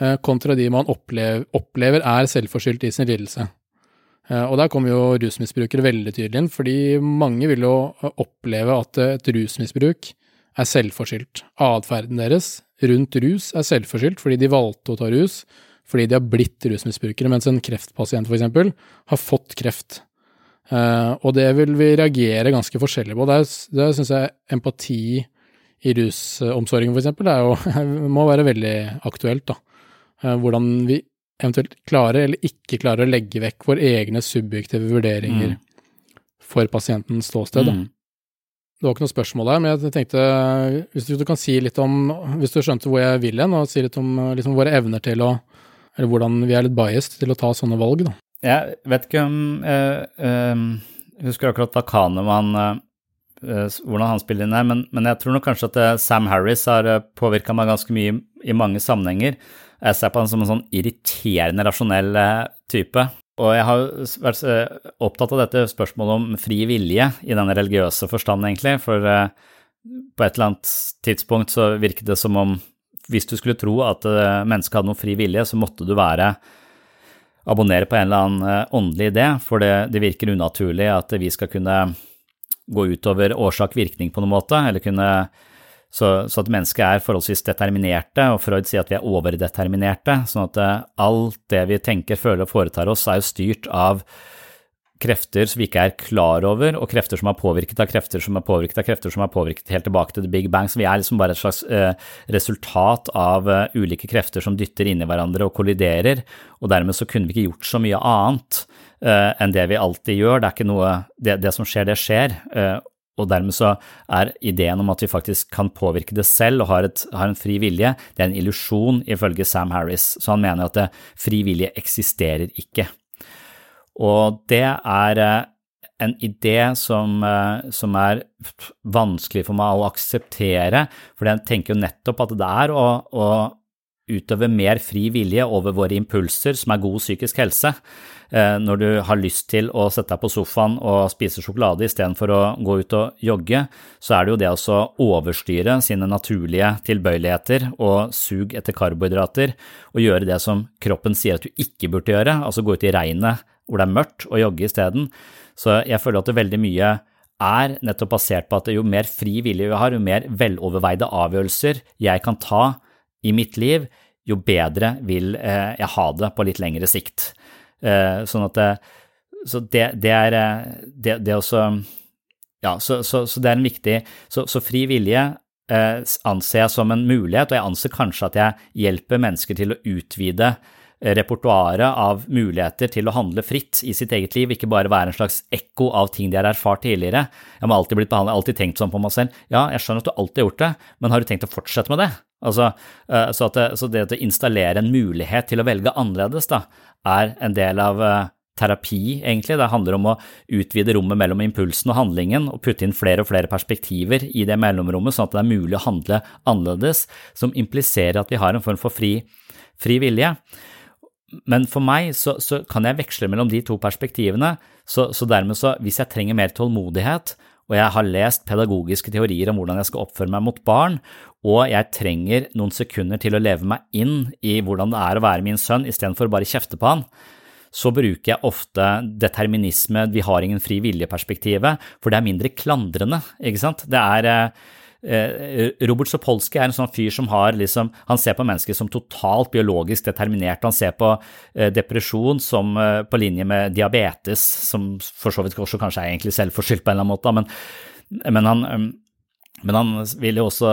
eh, kontra de man opplever, opplever er selvforskyldt i sin lidelse. Eh, og der kommer jo rusmisbrukere veldig tydelig inn, fordi mange vil jo oppleve at et rusmisbruk er selvforskyldt. Atferden deres rundt rus er selvforskyldt fordi de valgte å ta rus, fordi de har blitt rusmisbrukere, mens en kreftpasient eksempel har fått kreft. Eh, og det vil vi reagere ganske forskjellig på. Der, der syns jeg empati i rusomsorgen er må være veldig aktuelt, da. Eh, hvordan vi eventuelt klarer eller ikke klarer å legge vekk våre egne subjektive vurderinger mm. for pasientens ståsted. Mm. Det var ikke noe spørsmål der, men jeg tenkte hvis du, kan si litt om Hvis du skjønte hvor jeg vil hen, og si litt om liksom, våre evner til å Eller hvordan vi er litt biased til å ta sånne valg, da. Jeg vet ikke om Jeg øh, øh, husker akkurat da Kahneman øh, hvordan han spiller inn her, men, men, jeg tror nok kanskje at Sam Harris har påvirka meg ganske mye i mange sammenhenger. Jeg ser på han som en sånn irriterende rasjonell eh, type. Og jeg har vært eh, opptatt av dette spørsmålet om fri vilje i den religiøse forstand, egentlig. For eh, på et eller annet tidspunkt så virket det som om hvis du skulle tro at mennesket hadde noe fri vilje, så måtte du være abonnere på en eller annen åndelig idé, for det, det virker unaturlig at vi skal kunne gå utover årsak-virkning på noen måte, eller kunne Så, så, at mennesket er forholdsvis determinerte, og Freud sier at vi er overdeterminerte, sånn at eh, alt det vi tenker, føler og foretar oss, er jo styrt av krefter som vi ikke er klar over, og krefter som er påvirket av krefter som er påvirket av krefter som er påvirket helt tilbake til the big bang. Så vi er liksom bare et slags eh, resultat av eh, ulike krefter som dytter inn i hverandre og kolliderer, og dermed så kunne vi ikke gjort så mye annet eh, enn det vi alltid gjør. Det er ikke noe Det, det som skjer, det skjer. Og dermed så er ideen om at vi faktisk kan påvirke det selv og har, et, har en fri vilje, det er en illusjon ifølge Sam Harris. Så han mener at det, fri vilje eksisterer ikke. Og det er eh, en idé som, eh, som, er vanskelig for meg å akseptere, for jeg tenker jo nettopp at det er å, å utøve mer fri vilje over våre impulser, som er god psykisk helse. Eh, når du har lyst til å sette deg på sofaen og spise sjokolade istedenfor å gå ut og jogge, så er det jo det å overstyre sine naturlige tilbøyeligheter og sug etter karbohydrater, og gjøre det som kroppen sier at du ikke burde gjøre, altså gå ut i regnet hvor det er mørkt, og jogge isteden. Så jeg føler at det veldig mye er nettopp basert på at jo mer fri vilje vi har, jo mer veloverveide avgjørelser jeg kan ta i mitt liv, jo bedre vil eh, jeg ha det på litt lengre sikt. Eh, sånn at det, Så det, det er det, det også Ja, så, så, så, det er en viktig Så, så fri vilje eh, anser jeg som en mulighet, og jeg anser kanskje at jeg hjelper mennesker til å utvide repertoaret av muligheter til å handle fritt i sitt eget liv, ikke bare være en slags ekko av ting de har erfart tidligere. Jeg har alltid blitt behandlet, alltid tenkt sånn på meg selv. Ja, jeg skjønner at du alltid har gjort det, men har du tenkt å fortsette med det? Altså, eh, så, det, så det å installere en mulighet til å velge annerledes, da, er en del av eh, terapi, egentlig. Det handler om å utvide rommet mellom impulsen og handlingen og putte inn flere og flere perspektiver i det mellomrommet, sånn at det er mulig å handle annerledes, som impliserer at vi har en form for fri, fri vilje men for meg så, så, kan jeg veksle mellom de to perspektivene, så, så, dermed så, hvis jeg trenger mer tålmodighet, og jeg har lest pedagogiske teorier om hvordan jeg skal oppføre meg mot barn, og jeg trenger noen sekunder til å leve meg inn i hvordan det er å være min sønn, istedenfor bare kjefte på han, så bruker jeg ofte determinisme, vi har ingen fri vilje-perspektivet, for det er mindre klandrende, ikke sant. Det er eh, Robert Sopolsky er en sånn fyr som har liksom Han ser på mennesker som totalt biologisk determinert. Han ser på eh, depresjon som eh, på linje med diabetes, som for så vidt også kanskje er egentlig selvforskyldt på en eller annen måte, men, men han men han vil jo også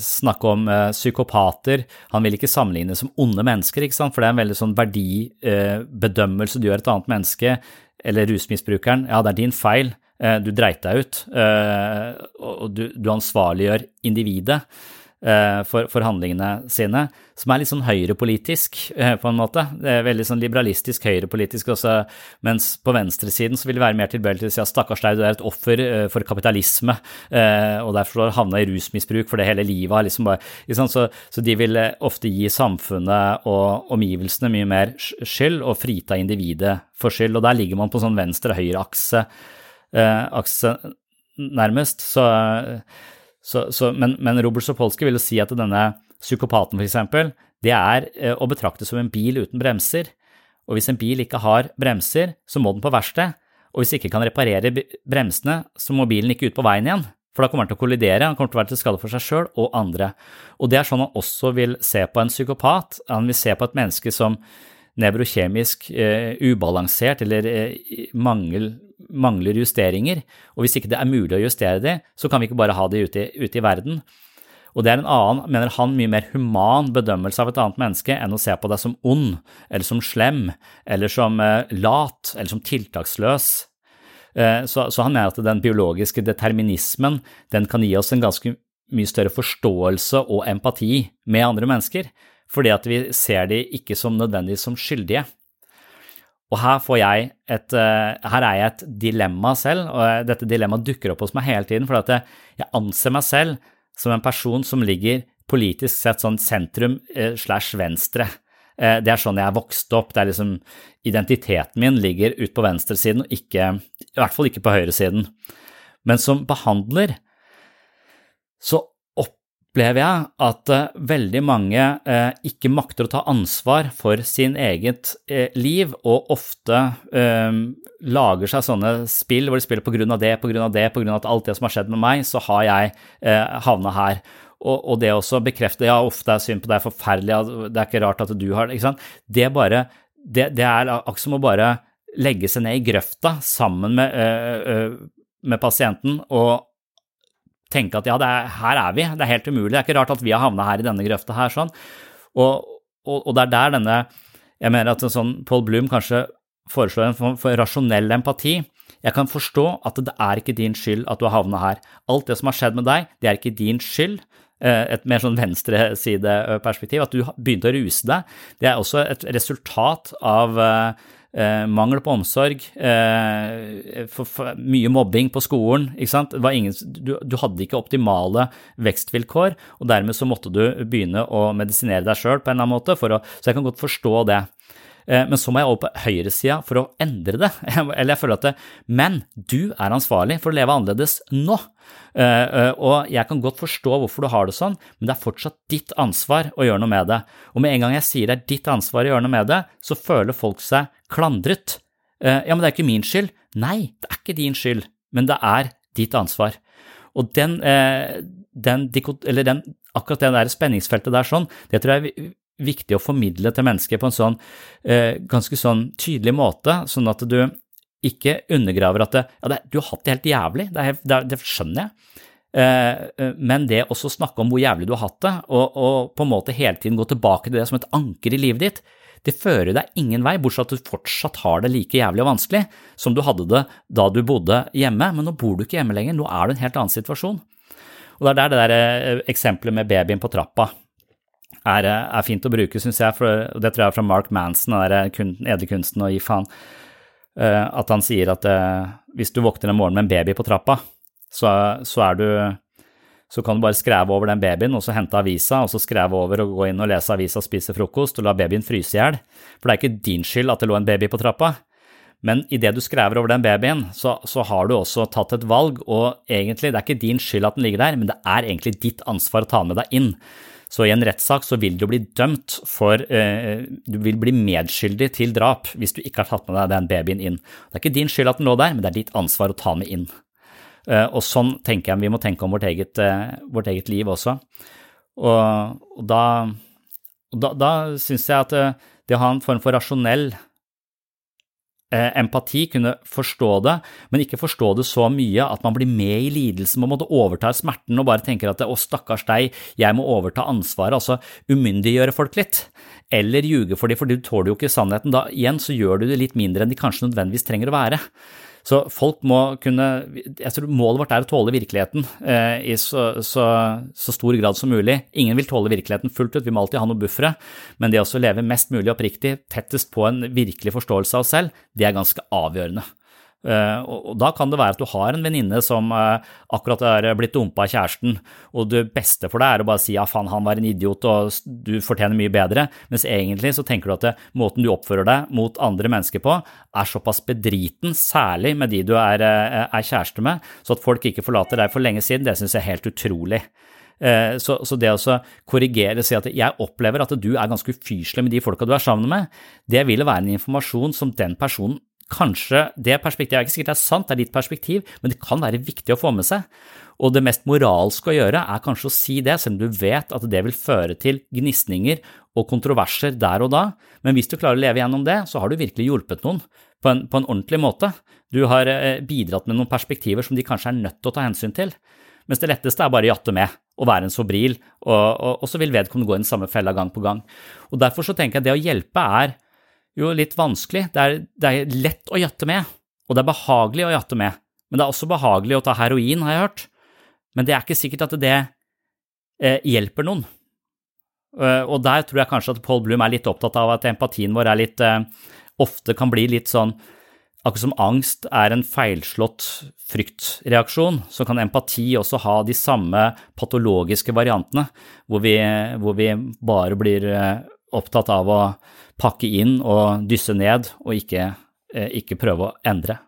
snakke om psykopater. Han vil ikke sammenligne som onde mennesker, for det er en veldig sånn verdibedømmelse du gjør et annet menneske, eller rusmisbrukeren. Ja, det er din feil, Eh, du dreit deg ut, eh, og du, ansvarliggjør individet eh, for, handlingene sine, som er litt sånn høyrepolitisk, på en måte. Det er veldig sånn liberalistisk høyrepolitisk også, mens på venstresiden så vil det være mer tilbøyelig til å si at stakkars deg, du er et offer for kapitalisme, og derfor har du havna i rusmisbruk for det hele livet liksom bare så, så, de vil ofte gi samfunnet og omgivelsene mye mer skyld, og frita individet for skyld, og der ligger man på sånn venstre-høyre-akse Eh, akse, nærmest. Så, så, så, men, men, Robert Sopolsky vil si at denne psykopaten, eksempel, det er eh, å betrakte som en bil uten bremser. Og hvis en bil ikke har bremser, så må den på verksted. Og hvis den ikke kan reparere bremsene, så må bilen ikke ut på veien igjen. For da kommer han til å kollidere, han kommer til å være til skade for seg sjøl og andre. Og det er sånn han også vil se på en psykopat. Han vil se på et menneske som nevrokjemisk eh, ubalansert eller eh, mangel, mangler justeringer, og hvis ikke det er mulig å justere det, så kan vi ikke bare ha det ute, ute i verden. Og det er en annen, mener han, mye mer human bedømmelse av et annet menneske enn å se på deg som ond, eller som slem, eller som eh, lat, eller som tiltaksløs. Eh, så, så, han mener at den biologiske determinismen den kan gi oss en ganske mye større forståelse og empati med andre mennesker fordi at vi ser de ikke som nødvendigvis som skyldige. Og her, jeg et, eh, her er jeg et dilemma selv, og dette dilemmaet dukker opp hos meg hele tiden, for at jeg anser meg selv som en person som ligger politisk sett sånn sentrum eh, slash venstre. Eh, det er sånn jeg er vokst opp. det er liksom Identiteten min ligger ut på venstresiden, og ikke, i hvert fall ikke på høyresiden. Men som behandler så opplever jeg at uh, veldig mange uh, ikke makter å ta ansvar for sin eget uh, liv, og ofte lager seg sånne spill hvor de spiller på grunn av det, på grunn av det, på grunn av alt det som har skjedd med meg, så har jeg havna her. og, det også bekrefte ja, det er synd på deg, forferdelig, det er ikke rart at du har det, ikke sant. Det, bare, det, det er akkurat som å bare legge seg ned i grøfta sammen med, med pasienten og tenke at ja, er, her er vi, det er helt umulig, det er ikke rart at vi har havna her i denne grøfta her, sånn. Og, og, og, det er der denne Jeg mener at sånn Paul Bloom kanskje foreslår en form for rasjonell empati. Jeg kan forstå at det er ikke din skyld at du har havna her. Alt det som har skjedd med deg, det er ikke din skyld. Eh, et mer sånn venstresideperspektiv, at du begynte å ruse deg, det er også et resultat av eh, eh, mangel på omsorg, eh, for, for, mye mobbing på skolen. Ingen, du, du, hadde ikke optimale vekstvilkår, og dermed så måtte du begynne å medisinere deg sjøl på en eller annen måte, så jeg kan godt forstå det. Eh, men så må jeg over på høyresida for å endre det. Eller jeg føler at det, Men du er ansvarlig for å leve annerledes nå. Eh, eh, og jeg kan godt forstå hvorfor du har det sånn, men det er fortsatt ditt ansvar å gjøre noe med det. Og med en gang jeg sier det er ditt ansvar å gjøre noe med det, så føler folk seg klandret. Ja, men det er ikke min skyld. Nei, det er ikke din skyld, men det er ditt ansvar. Og den, den, den akkurat det der spenningsfeltet der sånn, det tror jeg er viktig å formidle til mennesker på en sånn eh, ganske sånn tydelig måte, sånn at du ikke undergraver at det, ja, det, du har hatt det helt jævlig, det, er, det, skjønner jeg, eh, eh, men det også snakke om hvor jævlig du har hatt det, og, og, på en måte hele tiden gå tilbake til det som et anker i livet ditt, det fører deg ingen vei, bortsett fra at du fortsatt har det like jævlig og vanskelig som du hadde det da du bodde hjemme, men nå bor du ikke hjemme lenger, nå er du i en helt annen situasjon. Og det er der det der eh, eksempelet med babyen på trappa er, er fint å bruke, syns jeg. For, det tror jeg er fra Mark Manson, den edle kunsten å gi faen. Uh, at han sier at hvis du våkner en morgen med en baby på trappa, så, så, er du så kan du bare skreve over den babyen og så hente avisa, og så skreve over og gå inn og lese avisa spise frokost og la babyen fryse i hjel. For det er ikke din skyld at det lå en baby på trappa. Men idet du skrever over den babyen, så, så, har du også tatt et valg, og egentlig, det er ikke din skyld at den ligger der, men det er egentlig ditt ansvar å ta med deg inn. Så i en rettssak så vil du bli dømt for eh, Du vil bli medskyldig til drap hvis du ikke har tatt med deg den babyen inn. Det er ikke din skyld at den lå der, men det er ditt ansvar å ta med inn. Eh, og sånn tenker jeg vi må tenke om vårt eget, eh, vårt eget liv også. Og, og da, da, da syns jeg at eh, det å ha en form for rasjonell empati, kunne forstå det, men ikke forstå det så mye at man blir med i lidelsen, man måtte overta smerten og bare tenker at å, stakkars deg, jeg må overta ansvaret, altså umyndiggjøre folk litt, eller ljuge for dem, for du tåler jo ikke sannheten. Da igjen så gjør du det litt mindre enn de kanskje nødvendigvis trenger å være. Så folk må kunne jeg tror Målet vårt er å tåle virkeligheten eh, i så, så, så, stor grad som mulig. Ingen vil tåle virkeligheten fullt ut, vi må alltid ha noen buffere, men det å leve mest mulig oppriktig, tettest på en virkelig forståelse av oss selv, det er ganske avgjørende. Uh, og da kan det være at du har en venninne som uh, akkurat er blitt dumpa av kjæresten, og det beste for deg er å bare si ja, faen, han var en idiot og du fortjener mye bedre, mens egentlig så tenker du at det, måten du oppfører deg mot andre mennesker på, er såpass bedriten, særlig med de du er, er kjæreste med, så at folk ikke forlater deg for lenge siden, det synes jeg er helt utrolig. Så, så, det å korrigere, og si at jeg opplever at du er ganske ufyselig med de folka du er sammen med, det vil være en informasjon som den personen Kanskje det perspektivet er ikke sikkert det er sant, det er ditt perspektiv, men det kan være viktig å få med seg. Og det mest moralske å gjøre er kanskje å si det, selv om du vet at det vil føre til gnisninger og kontroverser der og da, men hvis du klarer å leve gjennom det, så har du virkelig hjulpet noen på en, på en ordentlig måte. Du har eh, bidratt med noen perspektiver som de kanskje er nødt til å ta hensyn til. Mens det letteste er bare å jatte med og være en sobril, og, og, og så vil vedkommende gå i den samme fella gang på gang. Og Derfor så tenker jeg at det å hjelpe er jo litt vanskelig. Det er, det er lett å jatte med, og det er behagelig å jatte med. Men det er også behagelig å ta heroin, har jeg hørt. Men det er ikke sikkert at det eh, hjelper noen. Uh, og der tror jeg kanskje at Paul Bloom er litt opptatt av at empatien vår litt uh, Ofte kan bli litt sånn Akkurat som angst er en feilslått fryktreaksjon, så kan empati også ha de samme patologiske variantene, hvor vi, hvor vi bare blir uh, opptatt av å pakke inn og dysse ned, og ikke, eh, ikke prøve å endre.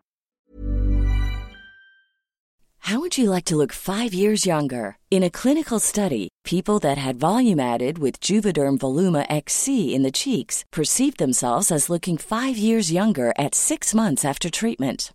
How would you like to look five years younger? In a clinical study, people that had volume added with Juvederm Voluma XC in the cheeks perceived themselves as looking five years younger at six months after treatment.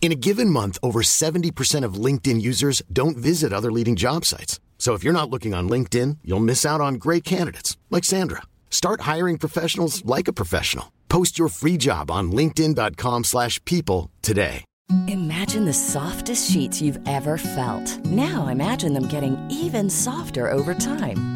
In a given month, over 70% of LinkedIn users don't visit other leading job sites. So if you're not looking on LinkedIn, you'll miss out on great candidates like Sandra. Start hiring professionals like a professional. Post your free job on linkedin.com/people today. Imagine the softest sheets you've ever felt. Now imagine them getting even softer over time.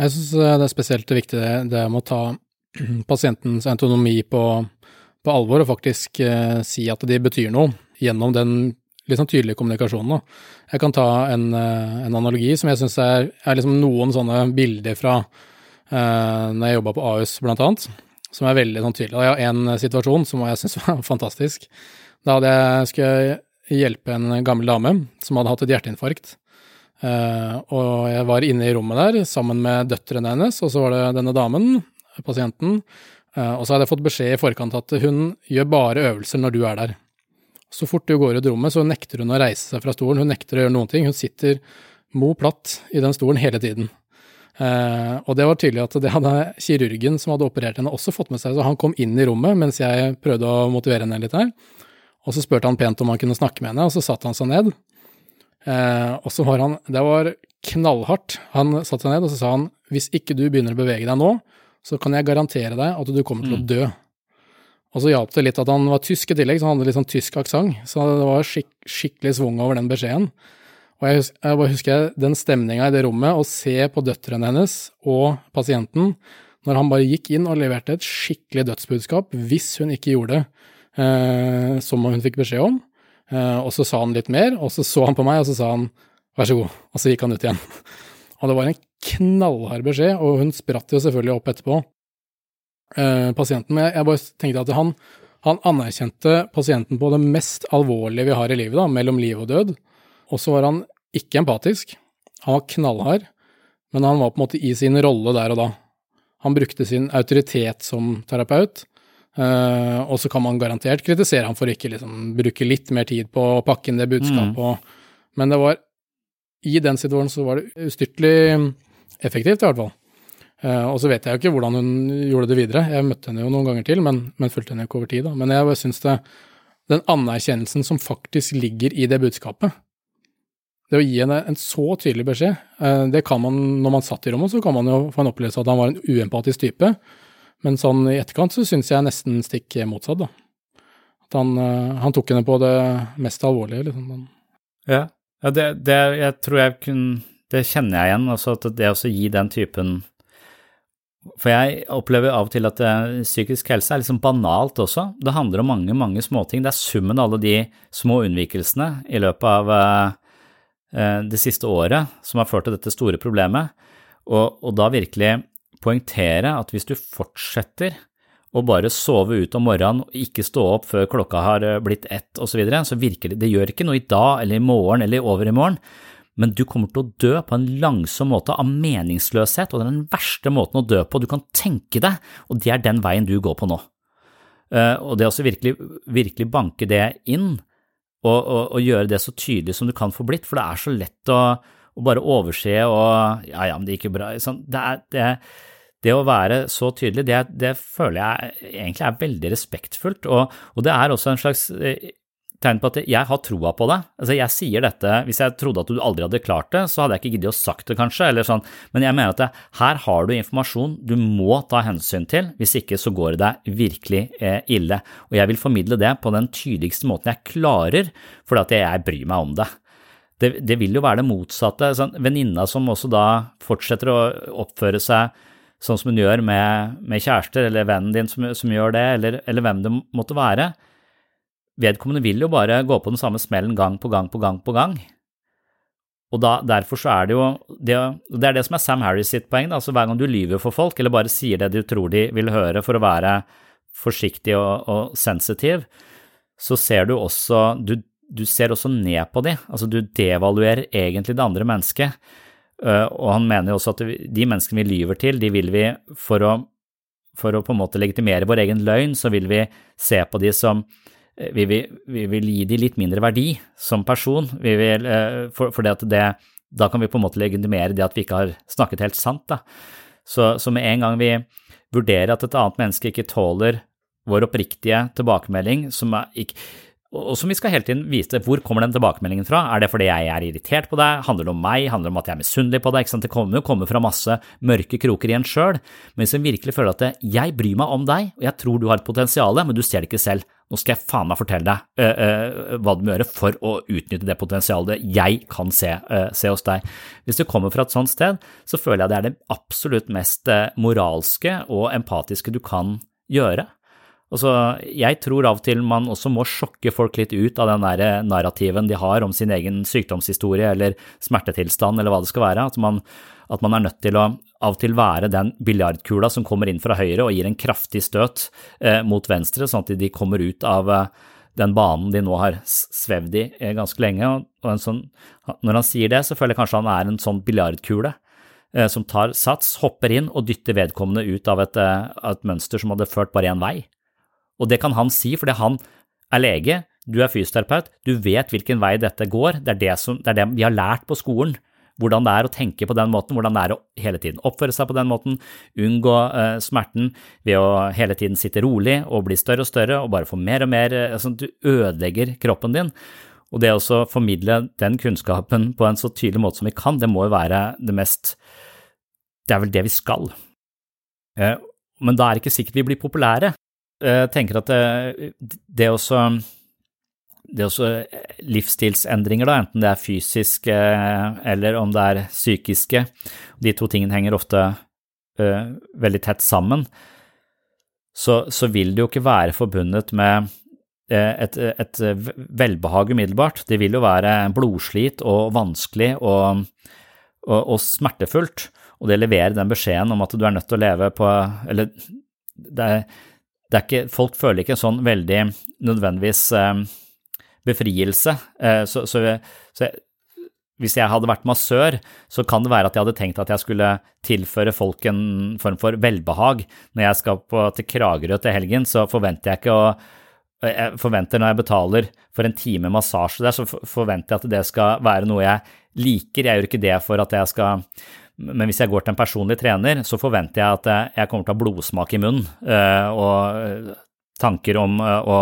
Jeg syns det er spesielt viktig det, det med å ta pasientens autonomi på, på alvor, og faktisk eh, si at de betyr noe, gjennom den sånn tydelige kommunikasjonen. Da. Jeg kan ta en, eh, en analogi som jeg syns er, er liksom noen sånne bilder fra eh, når jeg jobba på Ahus, blant annet, som er veldig sånn tydelig. Jeg har en situasjon som jeg syns var fantastisk. Da hadde jeg skulle hjelpe en gammel dame som hadde hatt et hjerteinfarkt. Uh, og jeg var inne i rommet der sammen med døtrene hennes, og så var det denne damen, pasienten. Uh, og så hadde jeg fått beskjed i forkant at hun gjør bare øvelser når du er der. Så fort du går ut rommet, så nekter hun å reise seg fra stolen, hun nekter å gjøre noen ting. Hun sitter mo platt i den stolen hele tiden. Uh, og det var tydelig at det hadde kirurgen som hadde operert henne også fått med seg, så han kom inn i rommet mens jeg prøvde å motivere henne litt her. Og så spurte han pent om han kunne snakke med henne, og så satte han seg ned. Eh, og så var han Det var knallhardt. Han satte seg ned, og så sa han hvis ikke du begynner å bevege deg nå, så kan jeg garantere deg at du kommer til å dø. Og så hjalp det litt at han var tysk i tillegg, så han hadde litt sånn tysk aksent. Så det var skik skikkelig svung over den beskjeden. Og jeg, husker, jeg bare husker den stemninga i det rommet, å se på døtrene hennes og pasienten når han bare gikk inn og leverte et skikkelig dødsbudskap, hvis hun ikke gjorde det eh, som hun fikk beskjed om. Eh, og så sa han litt mer, og så så han på meg, og så sa han vær så god, og så gikk han ut igjen. Og det var en knallhard beskjed, og hun spratt jo selvfølgelig opp etterpå, eh, pasienten. Men jeg bare tenkte at han, han anerkjente pasienten på det mest alvorlige vi har i livet, da, mellom liv og død. Og så var han ikke empatisk, han var knallhard, men han var på en måte i sin rolle der og da. Han brukte sin autoritet som terapeut, Uh, og så kan man garantert kritisere ham for ikke liksom, bruke litt mer tid på å pakke inn det budskapet. Mm. men det var i den situasjonen så var det ustyrtelig effektivt, i hvert fall. Uh, og så vet jeg jo ikke hvordan hun gjorde det videre. Jeg møtte henne jo noen ganger til, men, men fulgte henne ikke over tid. Da. Men jeg syns det Den anerkjennelsen som faktisk ligger i det budskapet, det å gi henne en så tydelig beskjed, uh, det kan man når man satt i rommet, så kan man jo få en opplevelse av at han var en uempatisk type. Men sånn i etterkant så syns jeg nesten stikk motsatt, da. At han, eh, han, tok henne på det mest alvorlige, liksom. Ja, ja det, det, jeg tror jeg kunne Det kjenner jeg igjen, altså at det å gi den typen For jeg opplever av og til at det, psykisk helse er liksom banalt også. Det handler om mange, mange småting. Det er summen av alle de små unnvikelsene i løpet av uh, det siste året som har ført til dette store problemet. Og, og da virkelig poengtere at hvis du fortsetter å bare sove ut om morgenen og ikke stå opp før klokka har eh, blitt ett osv., så, videre, så virker det Det gjør ikke noe i dag eller i morgen eller over i morgen, men du kommer til å dø på en langsom måte av meningsløshet, og det er den verste måten å dø på du kan tenke deg, og det er den veien du går på nå. Uh, og det å virkelig, virkelig banke det inn, og, og, og, gjøre det så tydelig som du kan få blitt, for det er så lett å, å bare overse og ja, ja, men det gikk jo bra. Sånn, det, er, det, det, å være så tydelig, det, det, føler jeg egentlig er veldig respektfullt, og, og det er også en slags eh, tegn på at jeg har troa på det. Altså, jeg sier dette, Hvis jeg trodde at du aldri hadde klart det, så hadde jeg ikke giddet å sagt det, kanskje, eller sånn, men jeg mener at det, her har du informasjon du må ta hensyn til, hvis ikke så går det deg virkelig eh, ille. Og jeg vil formidle det på den tydeligste måten jeg klarer, fordi at jeg bryr meg om det. Det, det vil jo være det motsatte. Sånn, Venninna som også da fortsetter å oppføre seg sånn som hun gjør med, med kjærester, eller vennen din som, som gjør det, eller, eller hvem det måtte være vedkommende vil jo bare gå på den samme smellen gang på gang på gang på gang. Og da, derfor så er det jo det, det er det som er Sam Harris sitt poeng. altså Hver gang du lyver for folk, eller bare sier det du tror de vil høre for å være forsiktig og, og sensitiv, så ser du også du, du ser også ned på de, altså du devaluerer egentlig det andre mennesket. Uh, og han mener jo også at de menneskene vi lyver til, de vil vi for å, for å på en måte legitimere vår egen løgn, så vil vi se på de som Eh, vi vil, vi vil, gi de litt mindre verdi som person, vi vil, eh, for, for det det, da kan vi på en måte legitimere det at vi ikke har snakket helt sant. Da. Så, så med en gang vi vurderer at et annet menneske ikke tåler vår oppriktige tilbakemelding, som er ikke og som vi skal hele tiden vise hvor kommer den tilbakemeldingen fra. Er det fordi jeg er irritert på deg, handler det om meg, handler det om at jeg er misunnelig på deg? Det kommer jo kommer fra masse mørke kroker i en sjøl, men hvis en virkelig føler at det, jeg bryr meg om deg, og jeg tror du har et potensial, men du ser det ikke selv, nå skal jeg faen meg fortelle deg uh, uh, hva du må gjøre for å utnytte det potensialet jeg kan se, uh, se, hos deg. Hvis du kommer fra et sånt sted, så føler jeg det er det absolutt mest moralske og empatiske du kan gjøre. Altså, jeg tror av og til man også må sjokke folk litt ut av den der narrativen de har om sin egen sykdomshistorie eller smertetilstand eller hva det skal være. At man, at man er nødt til å av og til være den biljardkula som kommer inn fra høyre og gir en kraftig støt eh, mot venstre, sånn at de kommer ut av eh, den banen de nå har svevd i eh, ganske lenge. Og sånn, når han sier det, så føler jeg kanskje han er en sånn biljardkule eh, som tar sats, hopper inn og dytter vedkommende ut av et, eh, et mønster som hadde ført bare én vei. Og det kan han si fordi han er lege, du er fysioterapeut, du vet hvilken vei dette går, det er det, som, det er det vi har lært på skolen. Hvordan det er å tenke på den måten, hvordan det er å hele tiden oppføre seg på den måten, unngå uh, smerten ved å hele tiden sitte rolig og bli større og større og bare få mer og mer uh, sånn at Du ødelegger kroppen din. Og det å formidle den kunnskapen på en så tydelig måte som vi kan, det må jo være det mest Det er vel det vi skal. Uh, men da er det ikke sikkert vi blir populære jeg tenker at det, det også det er også livsstilsendringer, da, enten det er fysiske eller om det er psykiske. De to tingene henger ofte uh, veldig tett sammen. Så, så, vil det jo ikke være forbundet med et, et, velbehag umiddelbart. Det vil jo være blodslit og vanskelig og, og, og smertefullt. Og det leverer den beskjeden om at du er nødt til å leve på Eller er det er ikke, folk føler ikke sånn veldig nødvendigvis eh, befrielse. Eh, så, så, så, hvis jeg hadde vært massør, så kan det være at jeg hadde tenkt at jeg skulle tilføre folk en form for velbehag. Når jeg skal på, til Kragerø til helgen, så forventer jeg ikke å jeg forventer Når jeg betaler for en time massasje der, så forventer jeg at det skal være noe jeg liker. Jeg gjør ikke det for at jeg skal men hvis jeg går til en personlig trener, så forventer jeg at jeg kommer til å ha blodsmak i munnen eh, og eh, tanker om eh, å,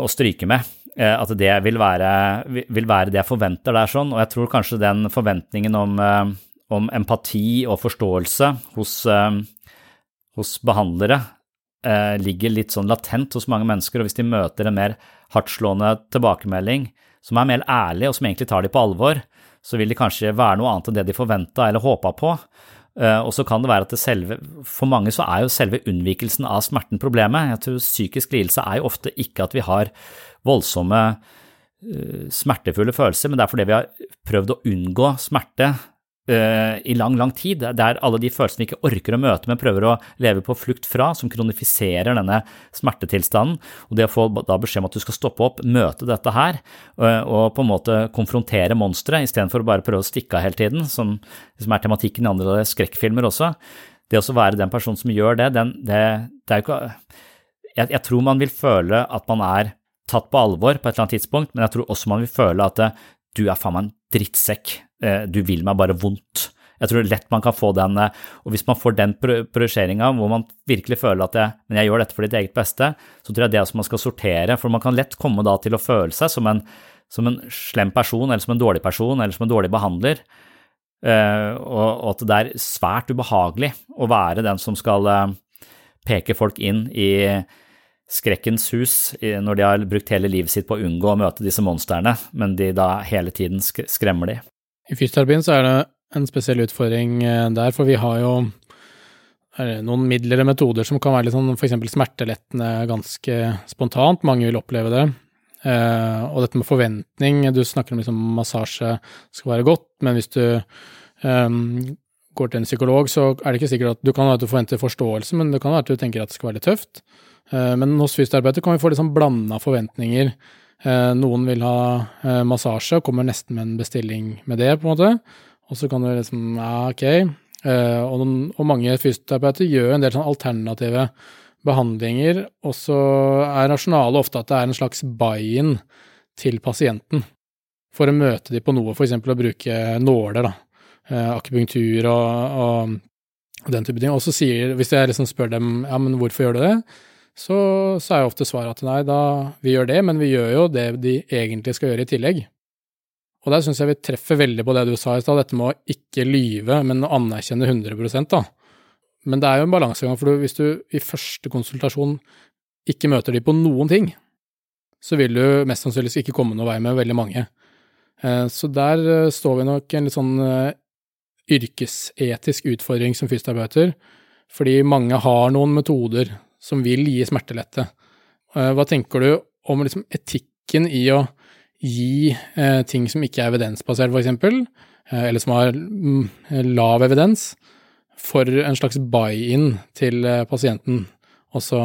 å stryke med. At det vil være, vil være, det jeg forventer der sånn, og jeg tror kanskje den forventningen om, om empati og forståelse hos, hos behandlere ligger litt sånn latent hos mange mennesker, og hvis de møter en mer hardtslående tilbakemelding som er mer ærlig, og som egentlig tar de på alvor, så vil det kanskje være noe annet enn det de forventa eller håpa på. Eh, og så kan det være at det selve, For mange så er jo selve unnvikelsen av smerten problemet. Jeg tror Psykisk lidelse er jo ofte ikke at vi har voldsomme, eh, smertefulle følelser, men det er fordi vi har prøvd å unngå smerte i lang, lang tid. Det er alle de følelsene vi ikke orker å møte, men prøver å leve på flukt fra, som kronifiserer denne smertetilstanden. Og det å få da beskjed om at du skal stoppe opp, møte dette her, uh, og på en måte konfrontere monsteret, istedenfor bare prøve å stikke av hele tiden, som, som er tematikken i andre skrekkfilmer også. Det å være den personen som gjør det, den, det, det er jo ikke jeg, jeg, tror man vil føle at man er tatt på alvor på et eller annet tidspunkt, men jeg tror også man vil føle at det, du er faen meg en drittsekk, eh, du vil meg bare vondt. Jeg tror lett man kan få den, eh, og hvis man får den projiseringa hvor man virkelig føler at jeg, men jeg gjør dette for ditt eget beste, så tror jeg det er som man skal sortere, for man kan lett komme da til å føle seg som en, som en slem person, eller som en dårlig person, eller som en dårlig behandler. Uh, og, at det er svært ubehagelig å være den som skal peke folk inn i skrekkens hus når de har brukt hele livet sitt på å unngå å møte disse monstrene, men de da hele tiden skremmer de. I fysioterapien så er det en spesiell utfordring eh, der, for vi har jo noen midler og metoder som kan være litt sånn f.eks. smertelettende ganske spontant, mange vil oppleve det. Eh, og dette med forventning, du snakker om liksom massasje skal være godt, men hvis du um, går til en psykolog, så er det ikke sikkert at du kan at du forventer forståelse, men det kan være at du tenker at det skal være litt tøft. Eh, men hos fysioterapeuter kan vi få litt sånn blanda forventninger. Eh, noen vil ha eh, massasje og kommer nesten med en bestilling med det, på en måte. Og så kan du liksom Ja, ok. Og, og mange fysioterapeuter gjør en del sånn alternative behandlinger, og så er rasjonalet ofte at det er en slags buy-in til pasienten for å møte de på noe, f.eks. å bruke nåler, da. Akupunktur og, og, den type ting. Og så sier, hvis jeg liksom spør dem ja, men hvorfor gjør du det, så, så er jo ofte svaret at nei, da, vi gjør det, men vi gjør jo det de egentlig skal gjøre i tillegg. Og der syns jeg vi treffer veldig på det du sa i stad, dette med å ikke lyve, men anerkjenne 100 da. Men det er jo en balansegang, for hvis du i første konsultasjon ikke møter de på noen ting, så vil du mest sannsynligvis ikke komme noen vei med veldig mange. Eh, så der eh, står vi nok en litt sånn eh, yrkesetisk utfordring som fysioterapeuter, fordi mange har noen metoder som vil gi smertelette. Eh, hva tenker du om liksom etikken i å gi eh, ting som ikke er evidensbasert, f.eks., eh, eller som har mm, lav evidens, for en slags buy-in til eh, pasienten, og så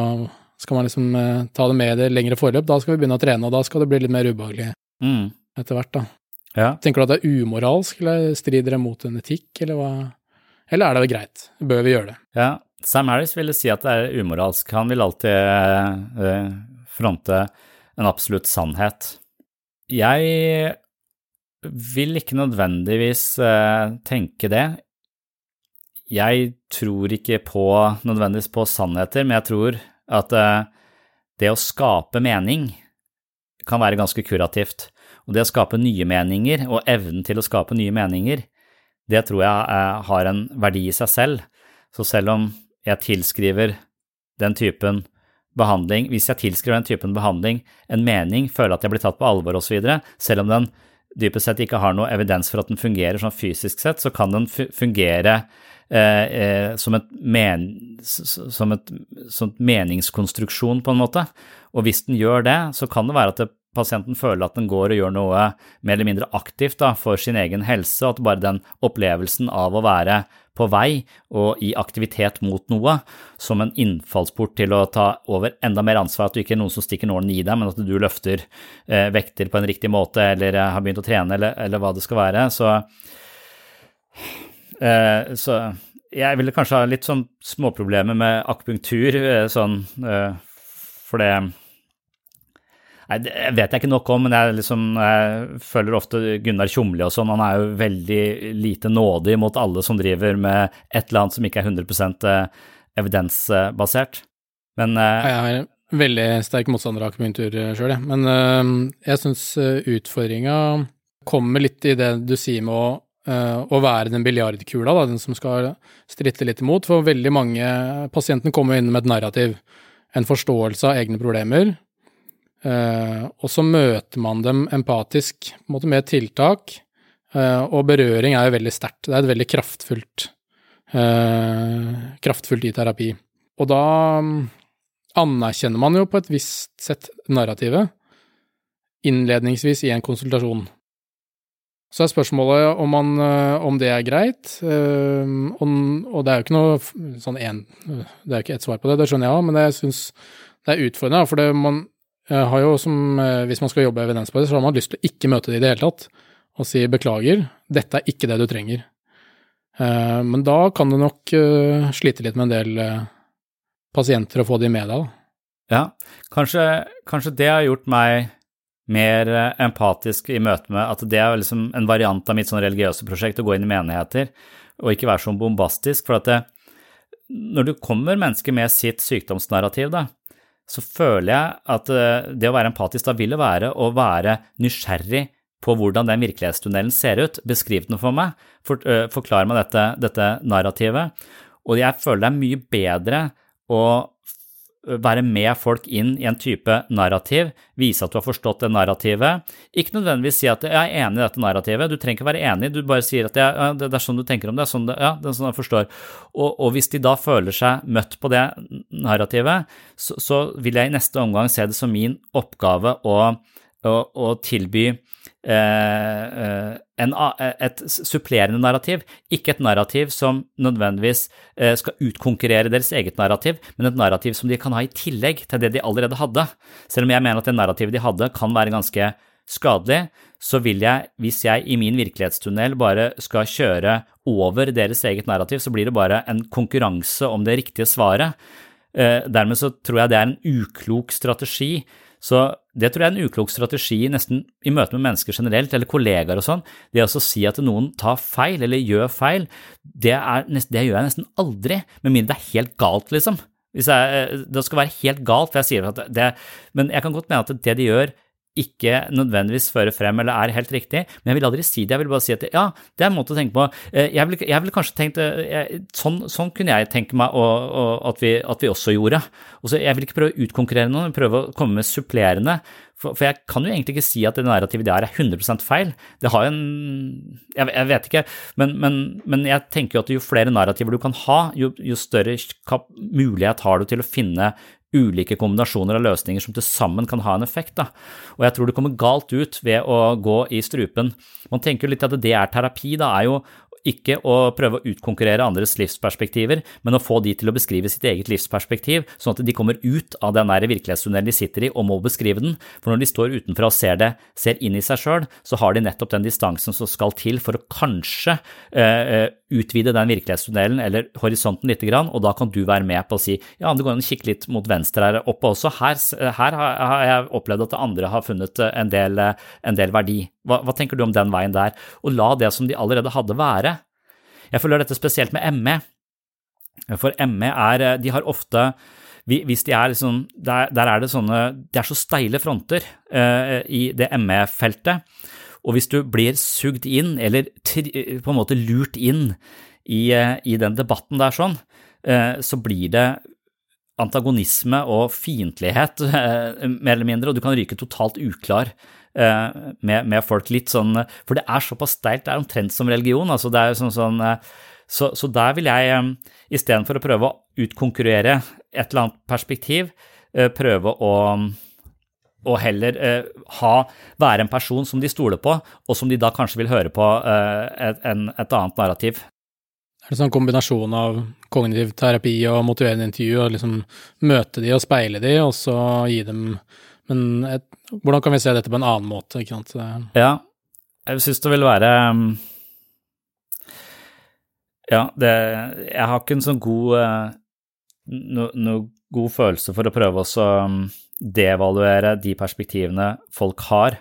skal man liksom ta det med i det lengre forløp, da skal vi begynne å trene, og da skal det bli litt mer ubehagelig mm. etter hvert, da. Ja. Tenker du at det er umoralsk, eller strider det mot en etikk, eller hva? Eller er det greit? Bør vi gjøre det? Ja, Sam Harris ville si at det er umoralsk. Han vil alltid uh, fronte en absolutt sannhet. Jeg vil ikke nødvendigvis uh, tenke det. Jeg tror ikke på, nødvendigvis på sannheter, men jeg tror at uh, det å skape mening kan være ganske kurativt. Og det å skape nye meninger, og evnen til å skape nye meninger, det tror jeg har en verdi i seg selv. Så selv om jeg tilskriver den typen behandling, hvis jeg tilskriver den typen behandling en mening, føler at jeg blir tatt på alvor osv., selv om den dypest sett ikke har noe evidens for at den fungerer sånn fysisk sett, så kan den fungere eh, eh, som, et men, som et sånt meningskonstruksjon, på en måte. Og hvis den gjør det, så kan det være at det pasienten føler at den går og gjør noe mer eller mindre aktivt da, for sin egen helse, og at bare den opplevelsen av å være på vei og i aktivitet mot noe, som en innfallsport til å ta over enda mer ansvar, at du ikke er noen som stikker nålen i deg, men at du løfter eh, vekter på en riktig måte, eller eh, har begynt å trene, eller, eller hva det skal være. Så, eh, så jeg ville kanskje ha litt sånn småproblemer med akupunktur, eh, sånn, eh, for det Nei, Det vet jeg ikke nok om, men jeg, liksom, jeg føler ofte Gunnar Tjomli og sånn. Han er jo veldig lite nådig mot alle som driver med et eller annet som ikke er 100 eh, evidensbasert. Men uh, Jeg er veldig sterk motstander av akupunktur sjøl, jeg. Men jeg syns utfordringa kommer litt i det du sier med å, å være den biljardkula, den som skal stritte litt imot. For veldig mange Pasienten kommer inn med et narrativ, en forståelse av egne problemer og så møter man dem empatisk med tiltak, uh, og berøring er jo veldig sterkt. Det er et veldig kraftfullt, uh, kraftfullt i terapi. Og da um, anerkjenner man jo på et visst sett narrativet innledningsvis i en konsultasjon. Så er spørsmålet om, man, om det er greit, og, det er jo ikke noe sånn en, Det er jo ikke ett svar på det, det skjønner jeg òg, men jeg syns det er utfordrende, for det, man, har jo som, eh, Hvis man skal jobbe evidensbasert, så har man lyst til å ikke møte det i det hele tatt og si beklager, dette er ikke det du trenger. Eh, men da kan du nok eh, slite litt med en del pasienter å få de med deg. Ja, kanskje, kanskje det har gjort meg mer empatisk i møte med at det er liksom en variant av mitt sånn religiøse prosjekt å gå inn i menigheter og ikke være så bombastisk. For at det, når du kommer mennesker med sitt sykdomsnarrativ, da, så føler jeg at eh, det å være empatisk da vil være å være nysgjerrig på hvordan den virkelighetstunnelen ser ut. Beskriv den for meg, for, uh, forklar meg dette, dette narrativet. Og jeg føler det er mye bedre å være med folk inn i en type narrativ, vise at du har forstått det narrativet. Ikke nødvendigvis si at jeg er enig i dette narrativet, du trenger ikke være enig, du bare sier at ja, det, er sånn du tenker om det, sånn det ja, det er sånn jeg forstår. Og, og, hvis de da føler seg møtt på det narrativet, så, så vil jeg i neste omgang se det som min oppgave å, å, å tilby Eh, eh, en, et supplerende narrativ, ikke et narrativ som nødvendigvis eh, skal utkonkurrere deres eget narrativ, men et narrativ som de kan ha i tillegg til det de allerede hadde. Selv om jeg mener at det narrativet de hadde kan være ganske skadelig, så vil jeg, hvis jeg i min virkelighetstunnel bare skal kjøre over deres eget narrativ, så blir det bare en konkurranse om det riktige svaret. Dermed så tror jeg det er en uklok strategi så det tror jeg er en uklok strategi nesten i møte med mennesker generelt, eller kollegaer og sånn. Det å si at noen tar feil eller gjør feil, det, er, det gjør jeg nesten aldri, med mindre det er helt galt, liksom. Jeg, det skal være helt galt, for jeg sier at det, men jeg kan godt mene at det de gjør, ikke nødvendigvis fører frem eller er helt riktig, men jeg vil aldri si det. Jeg vil bare si at ja, det er en måte å tenke på. Eh, jeg ville vil kanskje tenkt eh, jeg, sånn, sånn, kunne jeg tenke meg og, og at, vi, at, vi, også gjorde. Også, jeg vil ikke prøve å utkonkurrere noen, prøve å komme med supplerende. For, for, jeg kan jo egentlig ikke si at det narrativet der er 100% feil. Det har jo en Jeg, jeg vet ikke, men, men, men, jeg tenker jo at jo flere narrativer du kan ha, jo, jo større mulighet har du til å finne ulike kombinasjoner av løsninger som til sammen kan ha en effekt. Da. Og jeg tror det kommer galt ut ved å gå i strupen. Man tenker jo litt at det er terapi, da er jo ikke å prøve å utkonkurrere andres livsperspektiver, men å få de til å beskrive sitt eget livsperspektiv, sånn at de kommer ut av den nære virkelighetstunnelen de sitter i og må beskrive den. For når de står utenfra og ser det, ser inn i seg sjøl, så har de nettopp den distansen som skal til for å kanskje uh, utvide den virkelighetstunnelen eller horisonten litt, og da kan du være med på å si ja, det går an å kikke litt mot venstre her oppe også. Her, her har jeg opplevd at andre har funnet en del, en del verdi. Hva, hva, tenker du om den veien der? Og la det som de allerede hadde, være. Jeg føler dette spesielt med ME, for ME er De har ofte hvis de er liksom, der, der er det sånne Det er så steile fronter uh, i det ME-feltet. Og hvis du blir sugd inn, eller på en måte lurt inn i, uh, i den debatten der sånn, uh, så blir det antagonisme og fiendtlighet, mer eller mindre, og du kan ryke totalt uklar Eh, med, med, folk litt sånn For det er såpass sterkt, det er omtrent som religion. altså det er sånn, sånn eh, så, så, der vil jeg, eh, istedenfor å prøve å utkonkurrere et eller annet perspektiv, prøve å, å heller ha, være en person som de stoler på, og som de da kanskje vil høre på et, en, et annet narrativ. Er det sånn kombinasjon av kognitiv terapi og motiverende intervju, og liksom møte de og speile de, og så gi dem men et, hvordan kan vi se dette på en annen måte? ikke sant? Ja, jeg syns det vil være um, Ja, det Jeg har ikke en sånn god noe no, god følelse for å prøve å devaluere de perspektivene folk har.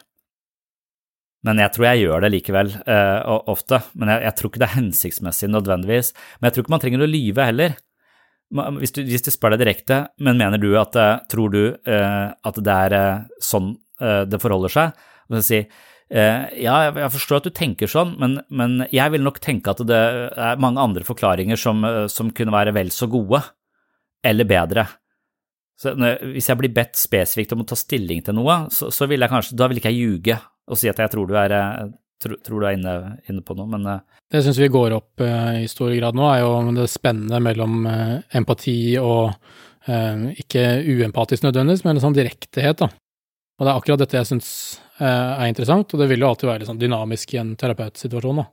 Men jeg tror jeg gjør det likevel, uh, ofte. Men jeg, jeg, tror ikke det er hensiktsmessig nødvendigvis. Men jeg tror ikke man trenger å lyve heller. Hvis, du, hvis du spør deg direkte, men mener du at eh, Tror du uh, at det er uh, sånn det forholder seg? Og så si ja, jeg forstår at du tenker sånn, men, men, jeg vil nok tenke at det er mange andre forklaringer som, som kunne være vel så gode, eller bedre. Så hvis jeg blir bedt spesifikt om å ta stilling til noe, så, så vil jeg kanskje, da vil ikke jeg ljuge og si at jeg tror du er tror, tror du er inne, inne, på noe, men uh, Det syns vi går opp uh, i stor grad nå, er jo det spennende mellom empati og ikke uempatisk nødvendigvis, men en sånn direktehet, da. Og det er akkurat dette jeg syns er interessant, og det vil jo alltid være litt sånn dynamisk i en terapeutsituasjon, da.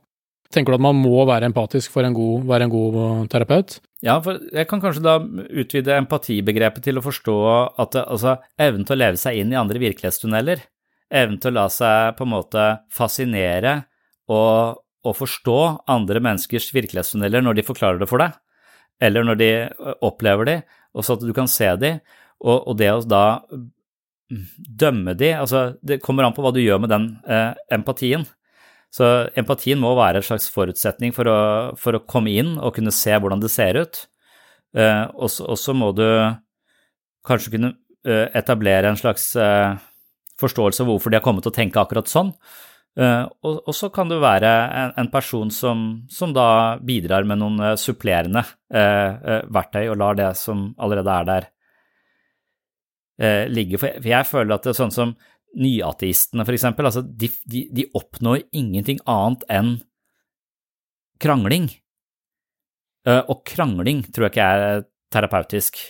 Tenker du at man må være empatisk for god, være en god terapeut? Ja, for jeg kan kanskje da utvide empatibegrepet til å forstå at det, altså, evnen til å leve seg inn i andre virkelighetstunneler evnen til å la seg på en måte fascinere og, og forstå andre menneskers virkelighetstunneler når de forklarer det for deg, eller når de opplever de, og så at du kan se de, Og, og det å da dømme de, altså det kommer an på hva du gjør med den eh, empatien. Så empatien må være en slags forutsetning for å, for å komme inn og kunne se hvordan det ser ut. Eh, og så må du kanskje kunne eh, etablere en slags eh, forståelse av hvorfor de har kommet til å tenke akkurat sånn. Eh, og, så kan du være en, en person som, som, da bidrar med noen uh, supplerende uh, verktøy, og lar det som allerede er der, ligge. For jeg, for jeg, føler at det er sånn som nyateistene, for eksempel, altså de, de, de, oppnår ingenting annet enn krangling. og krangling tror jeg ikke er terapeutisk.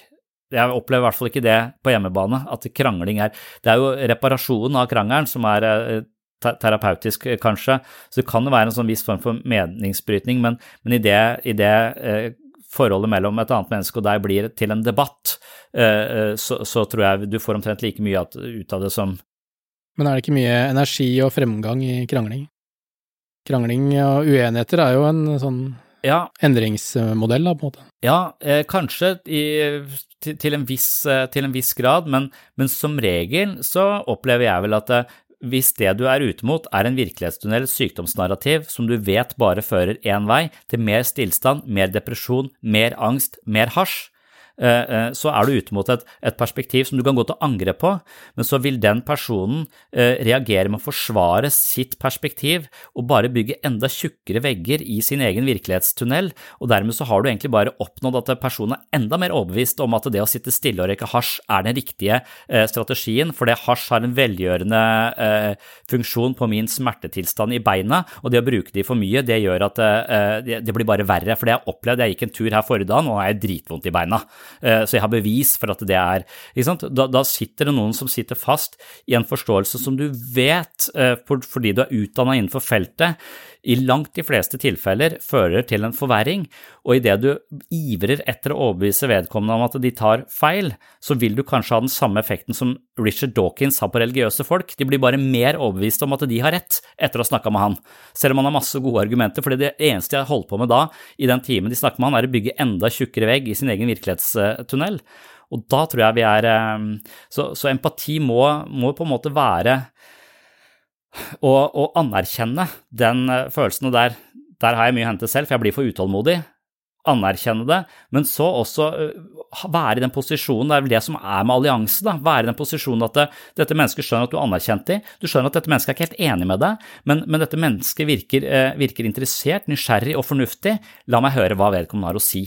Jeg opplever i hvert fall ikke det på hjemmebane, at krangling er Det er jo reparasjonen av krangelen som er terapeutisk, eh, kanskje. Så det kan jo være en sånn viss form for meningsbrytning, men, men i det, i det eh, forholdet mellom et annet menneske og deg blir til en debatt, eh, eh så, så, tror jeg du får omtrent like mye ut av det som Men er det ikke mye energi og fremgang i krangling? Krangling og uenigheter er jo en sånn ja. endringsmodell, da, på en måte. Ja, eh, kanskje i, til, til, en viss, eh, til, en viss, grad, men, men, som regel så opplever jeg vel at hvis det du er ute mot er en virkelighetstunnel sykdomsnarrativ som du vet bare fører én vei, til mer stillstand, mer depresjon, mer angst, mer hasj, Eh, eh, så er du ute mot et, et, perspektiv som du kan gå til angrep på, men så vil den personen eh, reagere med å forsvare sitt perspektiv og bare bygge enda tjukkere vegger i sin egen virkelighetstunnel, og dermed så har du egentlig bare oppnådd at personen er enda mer overbevist om at det å sitte stille og røyke hasj er den riktige strategien, fordi hasj har en velgjørende funksjon på min smertetilstand i beina, og det å bruke de for mye, det gjør at det blir bare verre, for det jeg opplevde, jeg gikk en tur her forrige dag, og nå har jeg dritvondt i beina. Eh, så jeg har bevis for at det er da, da, sitter det noen som sitter fast i en forståelse som du vet, eh, fordi du er utdanna innenfor feltet, i langt de fleste tilfeller fører til en forverring, og idet du ivrer etter å overbevise vedkommende om at de tar feil, så vil du kanskje ha den samme effekten som Richard Dawkins har på religiøse folk, de blir bare mer overbevist om at de har rett etter å ha snakka med han, selv om han har masse gode argumenter, for det eneste jeg holdt på med da, i den timen de snakker med han, er å bygge enda tjukkere vegg i sin egen virkelighetstunnel. Og da tror jeg vi er eh, Så, så empati må, må på en måte være å anerkjenne den eh, følelsen, og der, der har jeg mye å hente selv, for jeg blir for utålmodig. Anerkjenne det, men så også uh, være i den posisjonen, det er vel det som er med allianse, da, være i den posisjonen at det, dette mennesket skjønner at du har anerkjent dem, du skjønner at dette mennesket er ikke helt enig med deg, men, men dette mennesket virker, virker, interessert, nysgjerrig og fornuftig, la meg høre hva vedkommende har å si.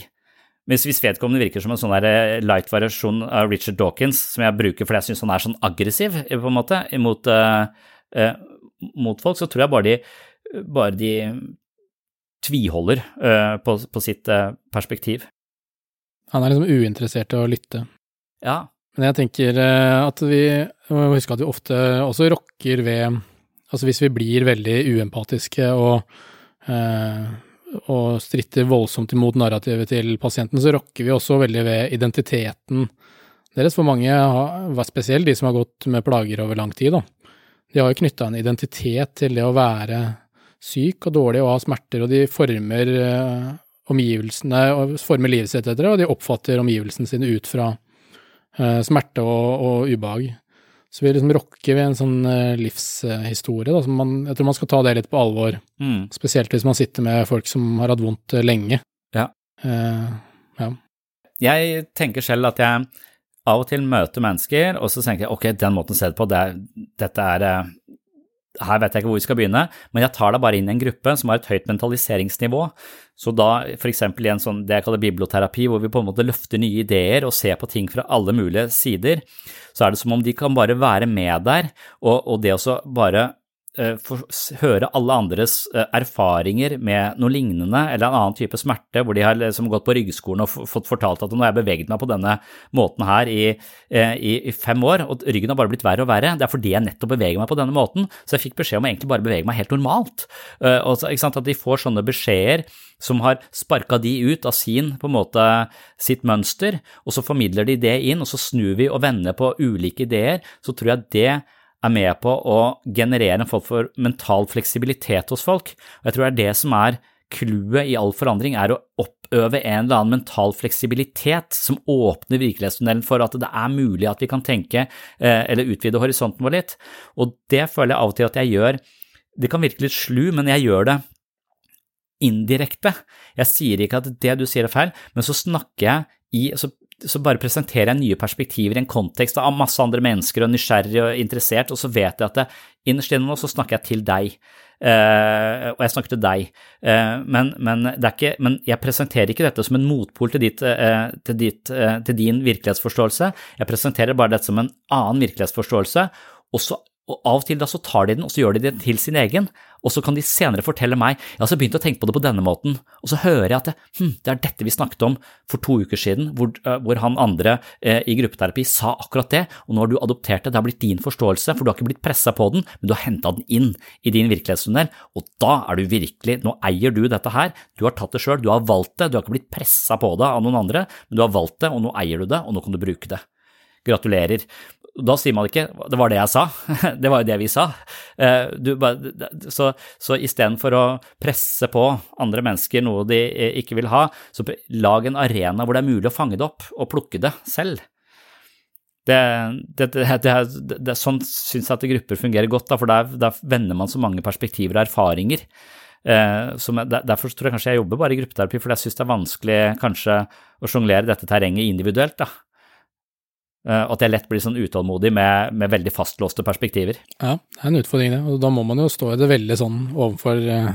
Hvis, hvis vedkommende virker som en sånn light variasjon av Richard Dawkins, som jeg bruker fordi jeg syns han er sånn aggressiv, på en måte, imot uh, mot folk, så tror jeg bare de, bare de tviholder uh, på, på, sitt uh, perspektiv. Han er liksom uinteressert i å lytte. Ja. Men jeg tenker uh, at vi må huske at vi ofte også rokker ved Altså hvis vi blir veldig uempatiske og, og stritter voldsomt imot narrativet til pasienten, så rokker vi også veldig ved identiteten deres. For mange, spesielt de som har gått med plager over lang tid, da, de har jo knytta en identitet til det å være syk og dårlig og ha smerter, og de former uh, omgivelsene, former livet sitt etter det, og de oppfatter omgivelsene sine ut fra uh, smerte og, og, ubehag. Så vi liksom rokker ved en sånn uh, livshistorie, da, som man, jeg tror man skal ta det litt på alvor. Mm. Spesielt hvis man sitter med folk som har hatt vondt lenge. Ja. ja. Jeg tenker selv at jeg av og til møter mennesker, og så tenker jeg ok, den måten å se det på, det dette er eh, her vet jeg ikke hvor vi skal begynne, men jeg tar deg bare inn i en gruppe som har et høyt mentaliseringsnivå. Så da f.eks. i en sånn det jeg kaller biblioterapi, hvor vi på en måte løfter nye ideer og ser på ting fra alle mulige sider, så er det som om de kan bare være med der, og, og det å bare høre alle andres eh, erfaringer med noe lignende eller en annen type smerte, hvor de har liksom gått på ryggskolen og fått fortalt at nå har jeg beveget meg på denne måten her i, eh, i, i, fem år, og ryggen har bare blitt verre og verre. Det er fordi jeg nettopp beveger meg på denne måten, så jeg fikk beskjed om å egentlig bare bevege meg helt normalt. Og så, At de får sånne beskjeder som har sparka de ut av sin, på en måte, sitt mønster, og så formidler de det inn, og så snur vi og vender på ulike ideer, så tror jeg det er med på å generere en form for mental fleksibilitet hos folk. Og jeg tror det er det som er clouet i all forandring er å oppøve en eller annen mental fleksibilitet som åpner virkelighetstunnelen for at det er mulig at vi kan tenke eh, eller utvide horisonten vår litt. Og det føler jeg av og til at jeg gjør. Det kan virke litt slu, men jeg gjør det indirekte. Jeg sier ikke at det du sier er feil, men så snakker jeg i så, så bare presenterer jeg nye perspektiver i en kontekst av masse andre mennesker og nysgjerrig og interessert, og så vet jeg at det, innerst inne nå så snakker jeg til deg. Uh, og jeg snakker til deg, uh, men, men, ikke, men, jeg presenterer ikke dette som en motpol til, ditt, uh, til, ditt, til, din virkelighetsforståelse, jeg presenterer bare dette som en annen virkelighetsforståelse, og så og av og til da så tar de den og så gjør de det til sin egen, og så kan de senere fortelle meg jeg har så begynt å tenke på det på denne måten, og så hører jeg at det, hm, det er dette vi snakket om for to uker siden, hvor, uh, hvor han andre eh, i gruppeterapi sa akkurat det, og nå har du adoptert det, det har blitt din forståelse, for du har ikke blitt pressa på den, men du har henta den inn i din virkelighetstunnel, og da er du virkelig, nå eier du dette her, du har tatt det sjøl, du har valgt det, du har ikke blitt pressa på det av noen andre, men du har valgt det, og nå eier du det, og nå kan du bruke det. Gratulerer. Da sier man ikke 'det var det jeg sa', det var jo det vi sa. Eh, du, så så istedenfor å presse på andre mennesker noe de ikke vil ha, så lag en arena hvor det er mulig å fange det opp og plukke det selv. Det, det, det, sånn syns jeg at grupper fungerer godt, da, for der, der, vender man så mange perspektiver og erfaringer. Eh, som, derfor tror jeg kanskje jeg jobber bare i gruppeterapi, for jeg syns det er vanskelig kanskje å sjonglere dette terrenget individuelt. da. Uh, at jeg lett blir sånn utålmodig med, med, veldig fastlåste perspektiver. Ja, det er en utfordring, det. Og da må man jo stå i det veldig sånn overfor uh,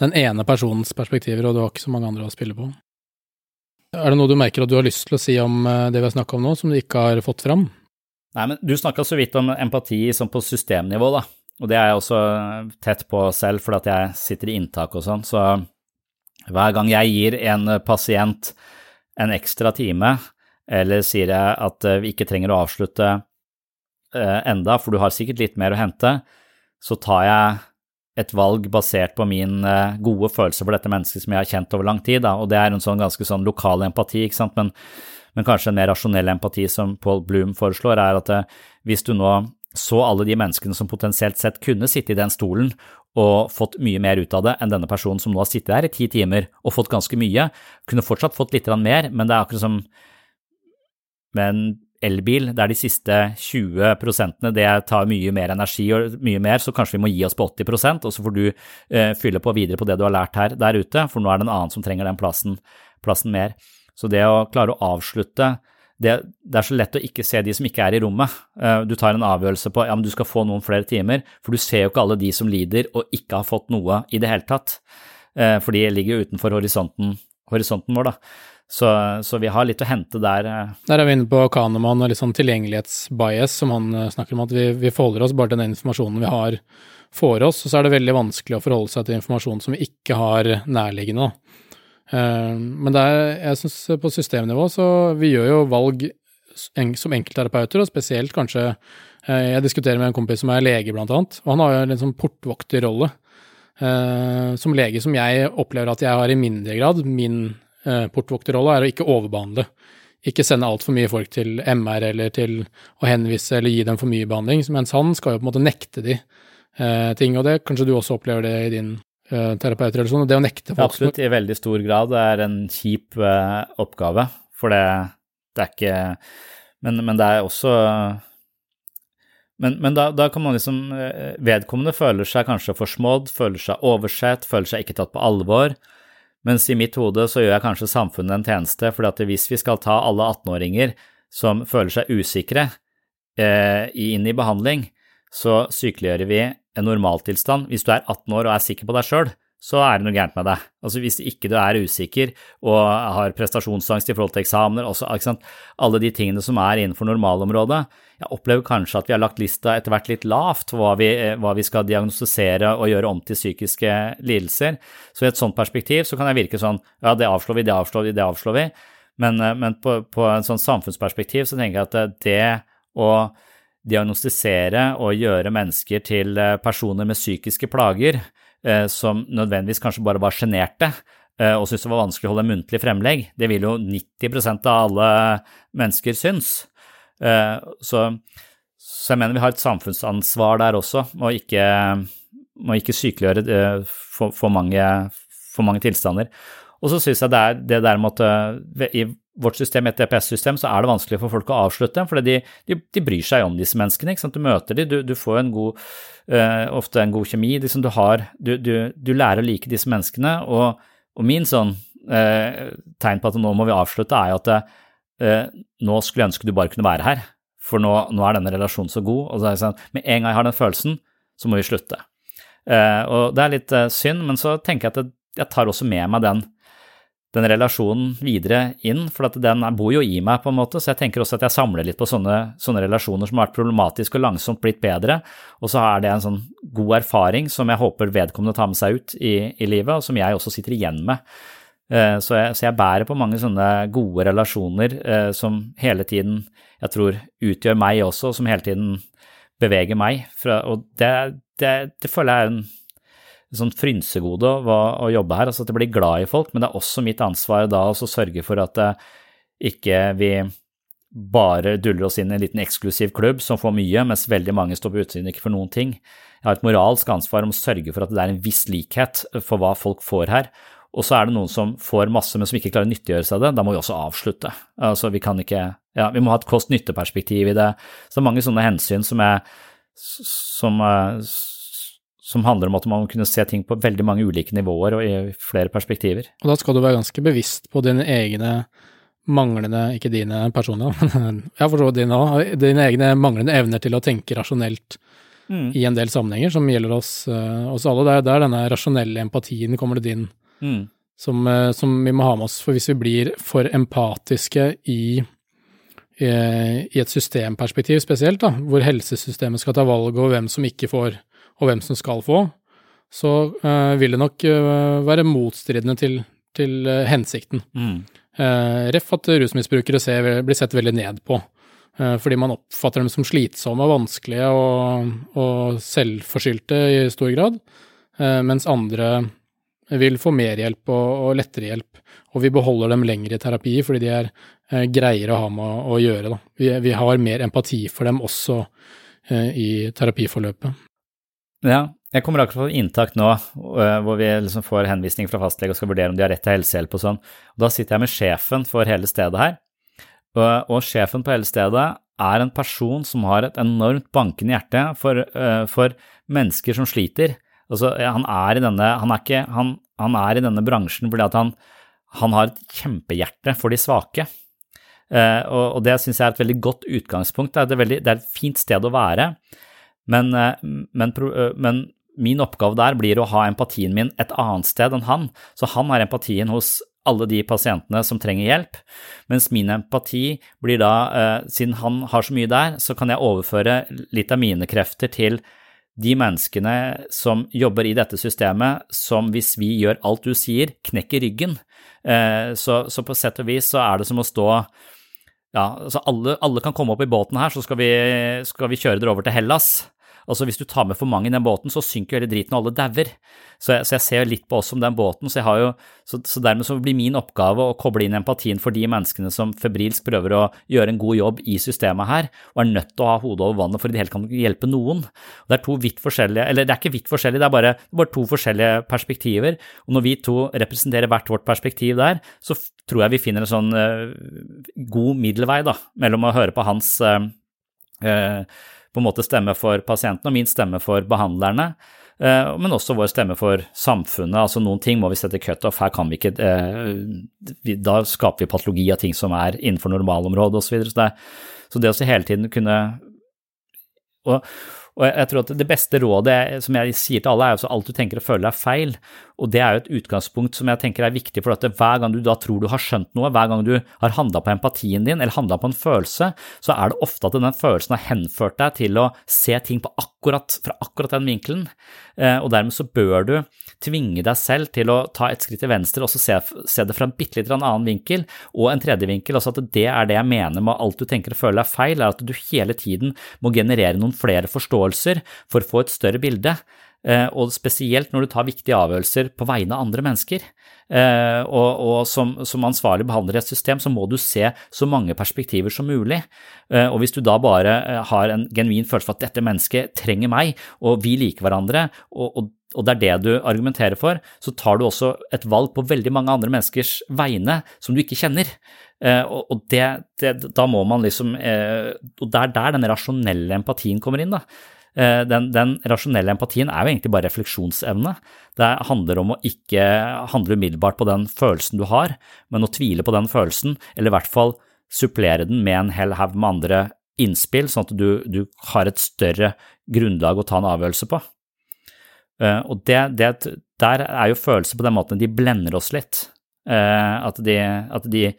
den ene personens perspektiver, og du har ikke så mange andre å spille på. Er det noe du merker at du har lyst til å si om uh, det vi har snakka om nå, som du ikke har fått fram? Nei, men du snakka så vidt om empati sånn på systemnivå, da. Og det er jeg også tett på selv, fordi at jeg sitter i inntak og sånn. Så hver gang jeg gir en pasient en ekstra time, eller sier jeg at eh, vi ikke trenger å avslutte eh, enda, for du har sikkert litt mer å hente, så tar jeg et valg basert på min eh, gode følelse for dette mennesket som jeg har kjent over lang tid, og det er en sånn ganske sånn lokal empati, ikke sant, men, men kanskje en mer rasjonell empati som Paul Bloom foreslår, er at hvis du nå så alle de menneskene som potensielt sett kunne sitte i den stolen og fått mye mer ut av det enn denne personen som nå har sittet her i ti timer og fått ganske mye, kunne fortsatt fått litt mer, men det er akkurat som med en elbil, det er de siste 20 prosentene det tar mye mer energi og mye mer, så kanskje vi må gi oss på 80% og så får du eh, fylle på videre på det du har lært her der ute, for nå er det en annen som trenger den plassen, plassen mer. Så det å klare å avslutte det, det, er så lett å ikke se de som ikke er i rommet. Eh, du tar en avgjørelse på ja, men du skal få noen flere timer, for du ser jo ikke alle de som lider og ikke har fått noe i det hele tatt, eh, for de ligger utenfor horisonten, horisonten vår, da. Så, så, vi har litt å hente der. Eh. Der er vi inne på Kahneman og litt sånn tilgjengelighetsbias, som han eh, snakker om, at vi, vi forholder oss bare til den informasjonen vi har for oss, og så er det veldig vanskelig å forholde seg til informasjon som vi ikke har nærliggende. Uh, men det er, jeg syns på systemnivå så vi gjør jo valg som enkeltterapeuter, og spesielt kanskje Jeg diskuterer med en kompis som er lege, blant annet, og han har jo en sånn portvokterrolle. Som lege som jeg opplever at jeg har i mindre grad. Min eh, portvokterrolle er å ikke overbehandle. Ikke sende altfor mye folk til MR eller til å henvise eller gi dem for mye behandling, mens han skal jo på en måte nekte de eh, ting, og det kanskje du også opplever det i din eh, terapeutrelasjon, det å nekte folk Absolutt, i veldig stor grad. Det er en kjip eh, oppgave, for det, det, er ikke men, men det er også men, men da, da, kan man liksom eh, Vedkommende føler seg kanskje forsmådd, føler seg oversett, føler seg ikke tatt på alvor. Mens i mitt hode så gjør jeg kanskje samfunnet en tjeneste, fordi at hvis vi skal ta alle 18-åringer som føler seg usikre eh, inn i behandling, så sykeliggjør vi en normaltilstand. Hvis du er 18 år og er sikker på deg sjøl, så er det noe gærent med deg. Altså Hvis ikke du er usikker og har prestasjonsangst i forhold til eksamener, også, alle de tingene som er innenfor normalområdet, jeg opplever kanskje at vi har lagt lista etter hvert litt lavt for hva vi, hva vi skal diagnostisere og gjøre om til psykiske lidelser. Så i et sånt perspektiv så kan jeg virke sånn ja, det avslår vi, det avslår vi, det avslår vi. Men, men på, på en sånn samfunnsperspektiv så tenker jeg at det å diagnostisere og gjøre mennesker til personer med psykiske plager, Eh, som nødvendigvis kanskje bare var sjenerte eh, og syntes det var vanskelig å holde muntlig fremlegg. Det vil jo 90% av alle mennesker synes. Eh, så, så, jeg mener vi har et samfunnsansvar der også, og ikke, må ikke sykeliggjøre for, for, mange, for mange tilstander. Og så syns jeg det er det der med at i vårt system, et DPS-system, så er det vanskelig for folk å avslutte, for de, de, de, bryr seg om disse menneskene. Du møter dem, du, du får en god, uh, ofte en god kjemi. Liksom du, har, du, du, lærer å like disse menneskene, og, og min sånn uh, tegn på at nå må vi avslutte, er jo at nå skulle jeg ønske du bare kunne være her, for nå, nå er denne relasjonen så god. og så er det sånn, Med en gang jeg har den følelsen, så må vi slutte. og det er litt synd, men så tenker jeg at jeg tar også med meg den den relasjonen videre inn, for den bor jo i meg, på en måte, så jeg tenker også at jeg samler litt på sånne, sånne relasjoner som har vært problematiske og langsomt blitt bedre, og så er det en sånn god erfaring som jeg håper vedkommende tar med seg ut i, i livet, og som jeg også sitter igjen med. Eh, så jeg, så jeg, bærer på mange sånne gode relasjoner eh, som hele tiden jeg tror utgjør meg også, som hele tiden beveger meg. og det, det, det føler jeg er en sånn frynsegode å, å, jobbe her, altså at jeg blir glad i folk, men det er også mitt ansvar da å sørge for at eh, ikke vi bare duller oss inn i en liten eksklusiv klubb som får mye, mens veldig mange står på utsiden og ikke får noen ting. Jeg har et moralsk ansvar om å sørge for at det er en viss likhet for hva folk får her. Og så er det noen som får masse, men som ikke klarer å nyttiggjøre seg det. Da må vi også avslutte. Altså, vi kan ikke Ja, vi må ha et kost-nytte-perspektiv i det. Så det er mange sånne hensyn som er som, som handler om at man må kunne se ting på veldig mange ulike nivåer og i flere perspektiver. Og da skal du være ganske bevisst på dine egne manglende, ikke dine personlige, men jeg forstår dine òg, dine egne manglende evner til å tenke rasjonelt mm. i en del sammenhenger, som gjelder oss, uh, oss alle. Det er der denne rasjonelle empatien kommer det inn, mm. som, uh, som, vi må ha med oss. For hvis vi blir for empatiske i, i, i et systemperspektiv spesielt, da, hvor helsesystemet skal ta valg over hvem som ikke får og hvem som skal få, så uh, vil det nok uh, være motstridende til, til uh, hensikten. Mm. Ref at rusmisbrukere ser, blir sett veldig ned på, fordi man oppfatter dem som slitsomme vanskelige og, og selvforskyldte i stor grad, mens andre vil få mer hjelp og, og, lettere hjelp. Og vi beholder dem lenger i terapi fordi de er greiere å ha med å, gjøre. Vi, vi, har mer empati for dem også i terapiforløpet. Ja, jeg kommer akkurat fra inntak nå, øh, hvor vi liksom får henvisning fra fastlege og skal vurdere om de har rett til helsehjelp og sånn. Og da sitter jeg med sjefen for hele stedet her, og, og sjefen på hele stedet er en person som har et enormt bankende hjerte for, uh, for mennesker som sliter. Altså, han er denne, han er ikke, han, han er i denne bransjen fordi han, har et kjempehjerte for de svake. Eh, og, og, det syns jeg er et veldig godt utgangspunkt. Det er, veldig, det er, et fint sted å være. Men, eh, men, eh, men, min oppgave der blir å ha empatien min et annet sted enn han. Så han har empatien hos alle de pasientene som trenger hjelp, mens min empati blir da, eh, siden han har så mye der, så kan jeg overføre litt av mine krefter til de menneskene som jobber i dette systemet, som hvis vi gjør alt du sier, knekker ryggen. Så, så på sett og vis så er det som å stå ja, altså alle, alle, kan komme opp i båten her, så skal vi, skal vi kjøre dere over til Hellas. Altså Hvis du tar med for mange i den båten, så synker hele driten og alle dauer. Så, så, jeg ser litt på oss som den båten, så, jo, så, så, dermed blir min oppgave å koble inn empatien for de menneskene som febrilsk prøver å gjøre en god jobb i systemet her, og er nødt til å ha hodet over vannet for i det hele kan hjelpe noen. Det er to vidt forskjellige, eller det er ikke vidt forskjellige, det er bare, bare to forskjellige perspektiver. Og når vi to representerer hvert vårt perspektiv der, så tror jeg vi finner en sånn uh, god middelvei da, mellom å høre på hans uh, uh, på en måte stemme for pasientene og min stemme for behandlerne. Eh, men også vår stemme for samfunnet. altså Noen ting må vi sette cutoff. Her kan vi ikke eh, Da skaper vi patologi av ting som er innenfor normalområdet osv. Så, videre. så, det, så det å hele tiden kunne og, og jeg tror at det beste rådet som jeg sier til alle, er at alt du tenker og føler er feil. Og det er jo et utgangspunkt som jeg tenker er viktig, for at hver gang du da tror du har skjønt noe, hver gang du har handla på empatien din eller handla på en følelse, så er det ofte at den følelsen har henført deg til å se ting akkurat, fra akkurat den vinkelen. Eh, og dermed så bør du tvinge deg selv til å ta et skritt til venstre og så se, se det fra en bitte litt annen vinkel, og en tredje vinkel. Altså at det er det jeg mener med alt du tenker og føler er feil, er at du hele tiden må generere noen flere forståelser for å få et større bilde. Eh, og spesielt når du tar viktige avgjørelser på vegne av andre mennesker. Eh, og, og som, som, ansvarlig behandler i et system, så må du se så mange perspektiver som mulig. Eh, og hvis du da bare har en genuin følelse for at dette mennesket trenger meg, og vi liker hverandre, og, og og det er det du argumenterer for, så tar du også et valg på veldig mange andre menneskers vegne som du ikke kjenner. Og det, det, da må man liksom Og det er der den rasjonelle empatien kommer inn, da. Eh, den, den, rasjonelle empatien er jo egentlig bare refleksjonsevne. Det handler om å ikke handle umiddelbart på den følelsen du har, men å tvile på den følelsen, eller i hvert fall supplere den med en hel haug med andre innspill, sånn at du, du, har et større grunnlag å ta en avgjørelse på. Uh, og det, det, der er jo følelser på den måten de blender oss litt. Uh, at, de, at, de,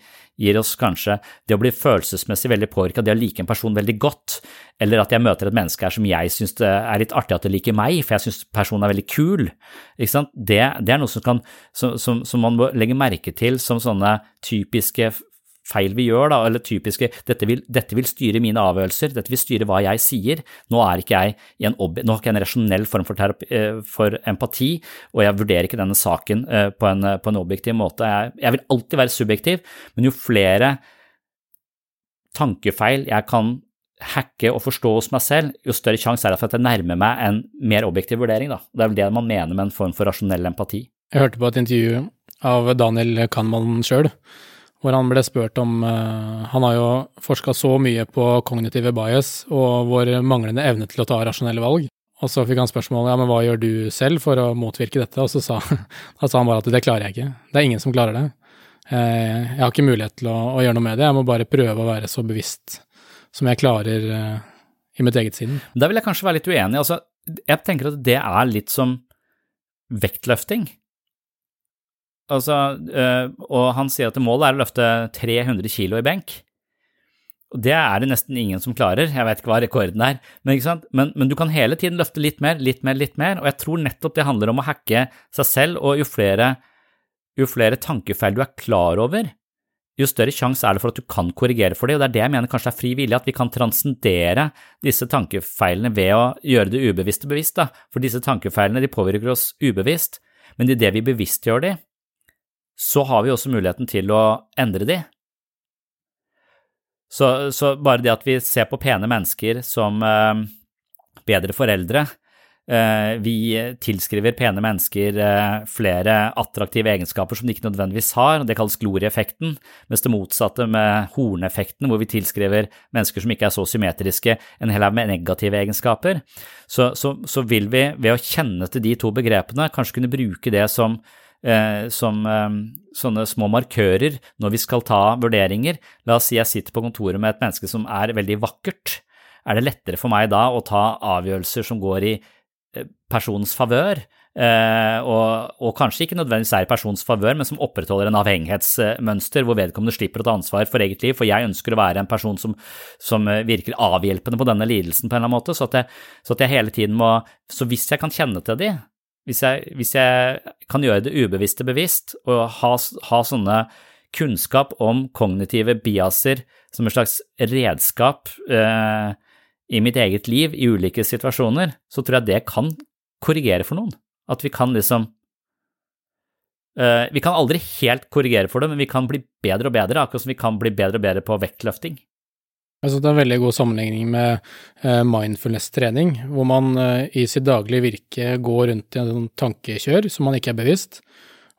gir oss kanskje det å bli følelsesmessig veldig påvirka, det å like en person veldig godt, eller at jeg møter et menneske her som jeg syns er litt artig at det liker meg, for jeg syns personen er veldig kul. Det, det, er noe som, kan, som, som, som man må legge merke til som sånne typiske feil vi gjør, da, eller typiske dette vil, dette vil, styre mine avgjørelser, dette vil styre hva jeg sier. Nå, er ikke jeg en, nå har ikke en rasjonell form for, terapi, eh, for, empati, og jeg vurderer ikke denne saken eh, på en, på en objektiv måte. Jeg, jeg, vil alltid være subjektiv, men jo flere tankefeil jeg kan hacke og forstå hos meg selv, jo større sjanse er det for at jeg nærmer meg en mer objektiv vurdering. Da. Det er vel det man mener med en form for rasjonell empati. Jeg hørte på et intervju av Daniel Kahneman sjøl hvor han ble spurt om uh, Han har jo forska så mye på kognitive bias og vår manglende evne til å ta rasjonelle valg. Og så fikk han spørsmålet ja, men hva gjør du selv for å motvirke dette, og så sa, sa han bare at det klarer jeg ikke. Det er ingen som klarer det. Uh, jeg har ikke mulighet til å, å, gjøre noe med det, jeg må bare prøve å være så bevisst som jeg klarer uh, i mitt eget sinn. Da vil jeg kanskje være litt uenig. Altså, jeg tenker at det er litt som vektløfting. Altså, øh, og han sier at målet er å løfte 300 kilo i benk. Og det er det nesten ingen som klarer, jeg vet ikke hva rekorden er, men, men, men, du kan hele tiden løfte litt mer, litt mer, litt mer, og jeg tror nettopp det handler om å hacke seg selv, og jo flere, jo flere tankefeil du er klar over, jo større sjanse er det for at du kan korrigere for det, og det er det jeg mener kanskje er fri vilje, at vi kan transcendere disse tankefeilene ved å gjøre det ubevisste bevisst, da, for disse tankefeilene de påvirker oss ubevisst, men idet vi bevisstgjør de, så har vi også muligheten til å endre de. Så, så bare det at vi ser på pene mennesker som eh, bedre foreldre, eh, vi tilskriver pene mennesker eh, flere attraktive egenskaper som de ikke nødvendigvis har, det kalles glorieffekten, mens det motsatte med horneffekten, hvor vi tilskriver mennesker som ikke er så symmetriske, en hel haug med negative egenskaper, så, så, så vil vi ved å kjenne til de to begrepene kanskje kunne bruke det som eh, som eh, sånne små markører når vi skal ta vurderinger. La oss si jeg sitter på kontoret med et menneske som er veldig vakkert. Er det lettere for meg da å ta avgjørelser som går i eh, personens favør? Eh, og, og, kanskje ikke nødvendigvis er i persons favør, men som opprettholder en avhengighetsmønster hvor vedkommende slipper å ta ansvar for eget liv, for jeg ønsker å være en person som, som eh, virker avhjelpende på denne lidelsen på en eller annen måte, så at, jeg, så at jeg hele tiden må Så hvis jeg kan kjenne til de, hvis jeg, hvis jeg, kan gjøre det ubevisste bevisst, og ha, ha, sånne kunnskap om kognitive biaser som et slags redskap eh, i mitt eget liv i ulike situasjoner, så tror jeg det kan korrigere for noen. At vi kan liksom eh, Vi kan aldri helt korrigere for det, men vi kan bli bedre og bedre, akkurat som vi kan bli bedre og bedre på vektløfting. Synes det er en veldig god sammenligning med eh, mindfulness-trening, hvor man eh, i sitt daglige virke går rundt i en sånn tankekjør som man ikke er bevisst,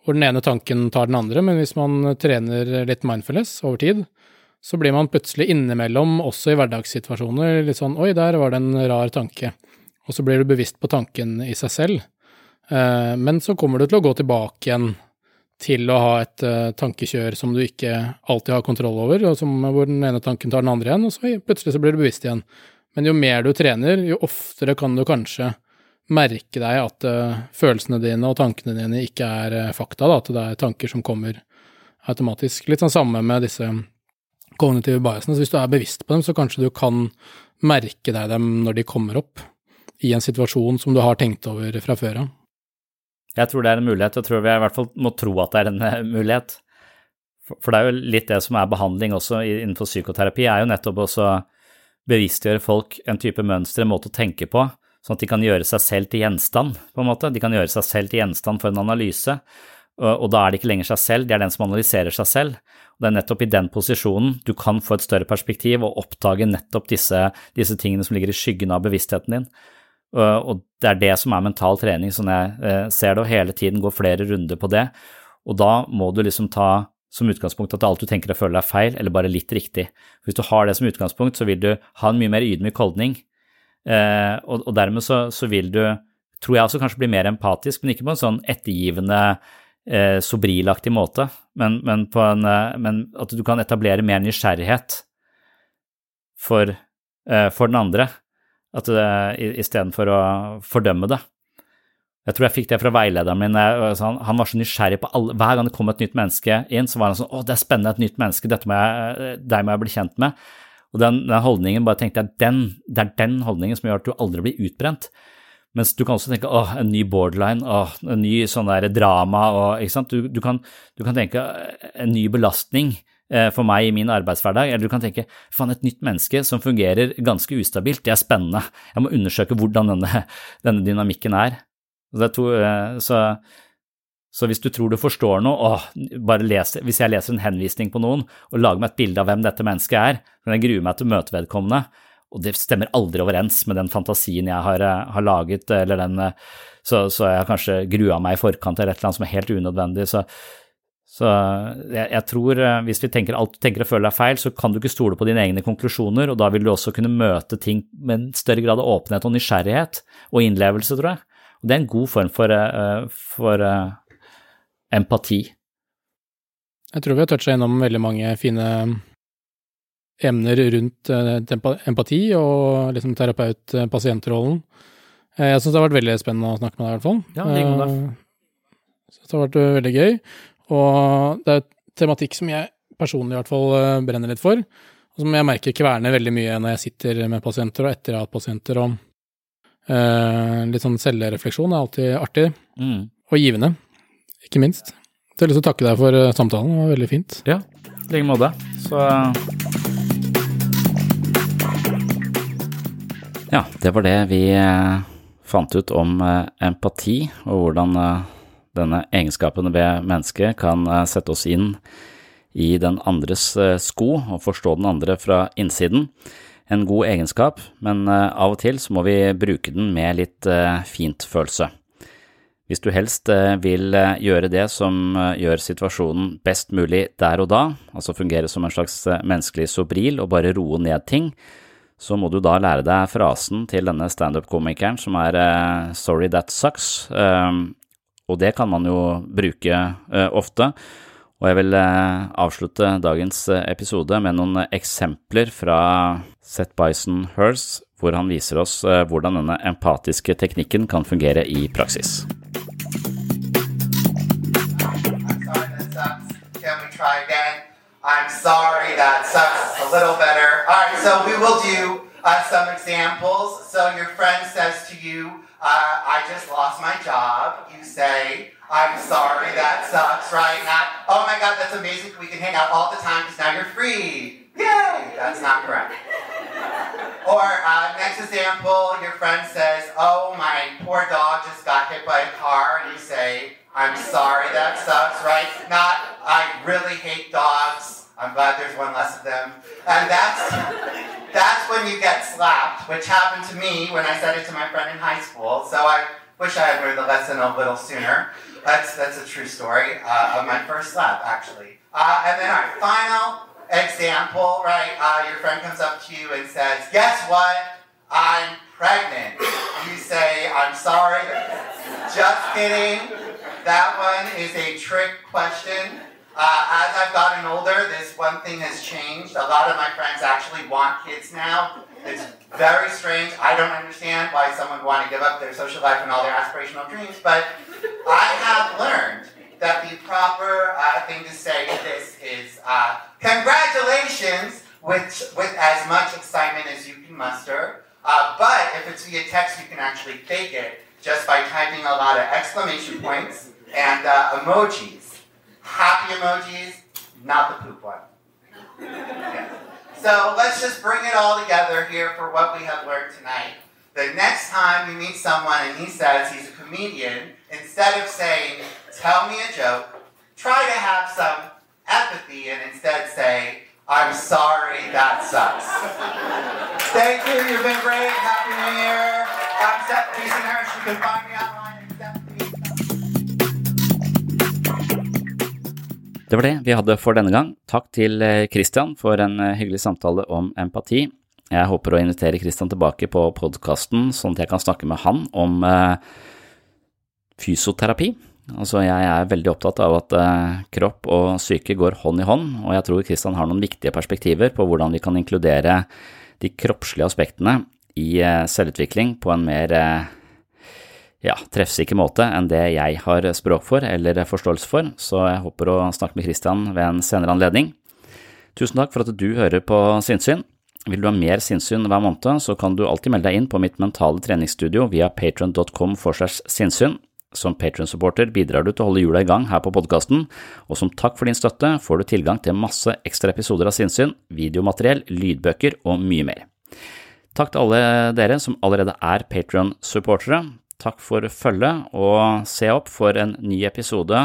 hvor den ene tanken tar den andre, men hvis man trener litt mindfulness over tid, så blir man plutselig innimellom, også i hverdagssituasjoner, litt sånn oi, der var det en rar tanke, og så blir du bevisst på tanken i seg selv, eh, men så kommer du til å gå tilbake igjen til å ha et uh, tankekjør som du ikke alltid har kontroll over, og som, hvor den ene tanken tar den andre igjen, og så plutselig så blir du bevisst igjen. Men jo mer du trener, jo oftere kan du kanskje merke deg at uh, følelsene dine og tankene dine ikke er uh, fakta, da, at det er tanker som kommer automatisk. Litt sånn samme med disse kognitive biasene. Så hvis du er bevisst på dem, så kanskje du kan merke deg dem når de kommer opp i en situasjon som du har tenkt over fra før av. Jeg tror det er en mulighet, og jeg tror vi i hvert fall må tro at det er en eh, mulighet. For det er jo litt det som er behandling også innenfor psykoterapi, er jo nettopp også bevisstgjøre folk en type mønster, en måte å tenke på, sånn at de kan gjøre seg selv til gjenstand, på en måte. De kan gjøre seg selv til gjenstand for en analyse, og, da er det ikke lenger seg selv, de er den som analyserer seg selv. Og det er nettopp i den posisjonen du kan få et større perspektiv og oppdage nettopp disse, disse tingene som ligger i skyggen av bevisstheten din. Og det er det som er mental trening, sånn jeg ser det, og hele tiden gå flere runder på det. Og da må du liksom ta som utgangspunkt at alt du tenker og føler er feil, eller bare litt riktig. Hvis du har det som utgangspunkt, så vil du ha en mye mer ydmyk holdning, eh, og, dermed så, vil du, tror jeg også kanskje bli mer empatisk, men ikke på en sånn ettergivende, eh, sobrilaktig måte, men, men, en, eh, men at du kan etablere mer nysgjerrighet for, eh, for den andre, at istedenfor å fordømme det. Jeg tror jeg fikk det fra veilederen min. Han, han var så nysgjerrig på alle Hver gang det kom et nytt menneske inn, så var han sånn Å, det er spennende, et nytt menneske, dette må jeg, deg må jeg bli kjent med. Og den, den holdningen bare tenkte jeg, den, det er den holdningen som gjør at du aldri blir utbrent. Mens du kan også tenke åh, en ny borderline, åh, en ny sånn der drama, og, ikke sant. Du, du, kan, du kan tenke en ny belastning for meg i min arbeidshverdag, eller du kan tenke faen, et nytt menneske som fungerer ganske ustabilt, det er spennende, jeg må undersøke hvordan denne, denne dynamikken er. To, eh, så, så, hvis du tror du forstår noe, åh, bare les, hvis jeg leser en henvisning på noen og lager meg et bilde av hvem dette mennesket er, kan jeg grue meg til å møte vedkommende, og det stemmer aldri overens med den fantasien jeg har, eh, har laget, eller den eh, så, så jeg har kanskje grua meg i forkant eller et eller annet som er helt unødvendig. Så, så jeg, jeg, tror hvis vi tenker alt du tenker og føler er feil, så kan du ikke stole på dine egne konklusjoner, og da vil du også kunne møte ting med en større grad av åpenhet og nysgjerrighet og innlevelse, tror jeg. Og det er en god form for, uh, for uh, empati. Jeg tror vi har toucha innom veldig mange fine emner rundt empati og liksom terapeut-pasientrollen. Jeg syns det har vært veldig spennende å snakke med deg, i hvert fall. Ja, det, det har vært veldig gøy. Og det er tematikk som jeg personlig i hvert fall brenner litt for, og som jeg merker kverner veldig mye når jeg sitter med pasienter og etter jeg har hatt pasienter. og Uh, litt sånn selvrefleksjon er alltid artig, mm. og givende, ikke minst. Så jeg har lyst til å takke deg for uh, samtalen, det var veldig fint. Ja, i like måte. Så Ja, det var det vi fant ut om empati, og hvordan denne egenskapen ved mennesket kan sette oss inn i den andres sko og forstå den andre fra innsiden en god egenskap, men eh, av og til så må vi bruke den med litt eh, fint følelse. Hvis du helst eh, vil gjøre det som gjør situasjonen best mulig der og da, altså fungere som en slags menneskelig sobril og bare roe ned ting, så må du da lære deg frasen til denne standup-komikeren som er sorry that sucks, og det kan man jo bruke ofte. Og jeg vil avslutte dagens episode med noen eksempler fra Seth Bison Hers, hvor han viser oss eh, hvordan denne empatiske teknikken kan fungere i praksis. I'm sorry, that sucks a little better. All right, so we will do uh, some examples. So your friend says to you, uh, I just lost my job. You say, I'm sorry, that sucks, right? Not, oh my God, that's amazing. We can hang out all the time because now you're free. Yay! That's not correct. Or uh, next example, your friend says, "Oh, my poor dog just got hit by a car," and you say, "I'm sorry, that sucks." Right? Not, "I really hate dogs. I'm glad there's one less of them." And that's that's when you get slapped, which happened to me when I said it to my friend in high school. So I wish I had learned the lesson a little sooner. That's that's a true story uh, of my first slap, actually. Uh, and then our final example, right? Uh, your friend comes up to you and says, Guess what? I'm pregnant. You say, I'm sorry. Just kidding. That one is a trick question. Uh, as I've gotten older, this one thing has changed. A lot of my friends actually want kids now. It's very strange. I don't understand why someone would want to give up their social life and all their aspirational dreams, but I have learned that the proper uh, thing to say to this is uh, congratulations with, with as much excitement as you can muster. Uh, but if it's via text, you can actually fake it just by typing a lot of exclamation points and uh, emojis. Happy emojis, not the poop one. So let's just bring it all together here for what we have learned tonight. The next time you meet someone and he says he's a comedian, instead of saying, tell me a joke, try to have some empathy and instead say, I'm sorry, that sucks. Thank you, you've been great. Happy New Year. I'm Seth Peace. You can find me online Det var det vi hadde for denne gang. Takk til eh, Christian for en eh, hyggelig samtale om empati. Jeg håper å invitere Christian tilbake på podkasten, sånn at jeg kan snakke med han om eh, fysioterapi. Altså, jeg er veldig opptatt av at kropp og syke går hånd i hånd, og jeg tror Christian har noen viktige perspektiver på hvordan vi kan inkludere de kroppslige aspektene i selvutvikling på en mer ja, treffsikker måte enn det jeg har språk for eller forståelse for, så jeg håper å snakke med Christian ved en senere anledning. Tusen takk for at du hører på Sinnsyn. Vil du ha mer sinnssyn hver måned, så kan du alltid melde deg inn på mitt mentale treningsstudio via patron.com for segs sinnssyn. Som Patron-supporter bidrar du til å holde hjula i gang her på podkasten, og som takk for din støtte får du tilgang til masse ekstra episoder av sinnssyn, videomateriell, lydbøker og mye mer. Takk til alle dere som allerede er Patron-supportere. Takk for følget, og se opp for en ny episode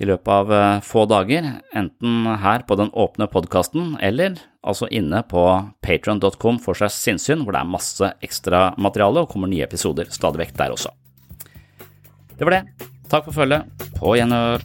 i løpet av eh, få dager, enten her på den åpne podkasten, eller altså inne på patron.com for seg sinnssyn, hvor det er masse ekstra materiale og kommer nye episoder stadig vekk der også. Det var det. Takk for følget. På gjenhør.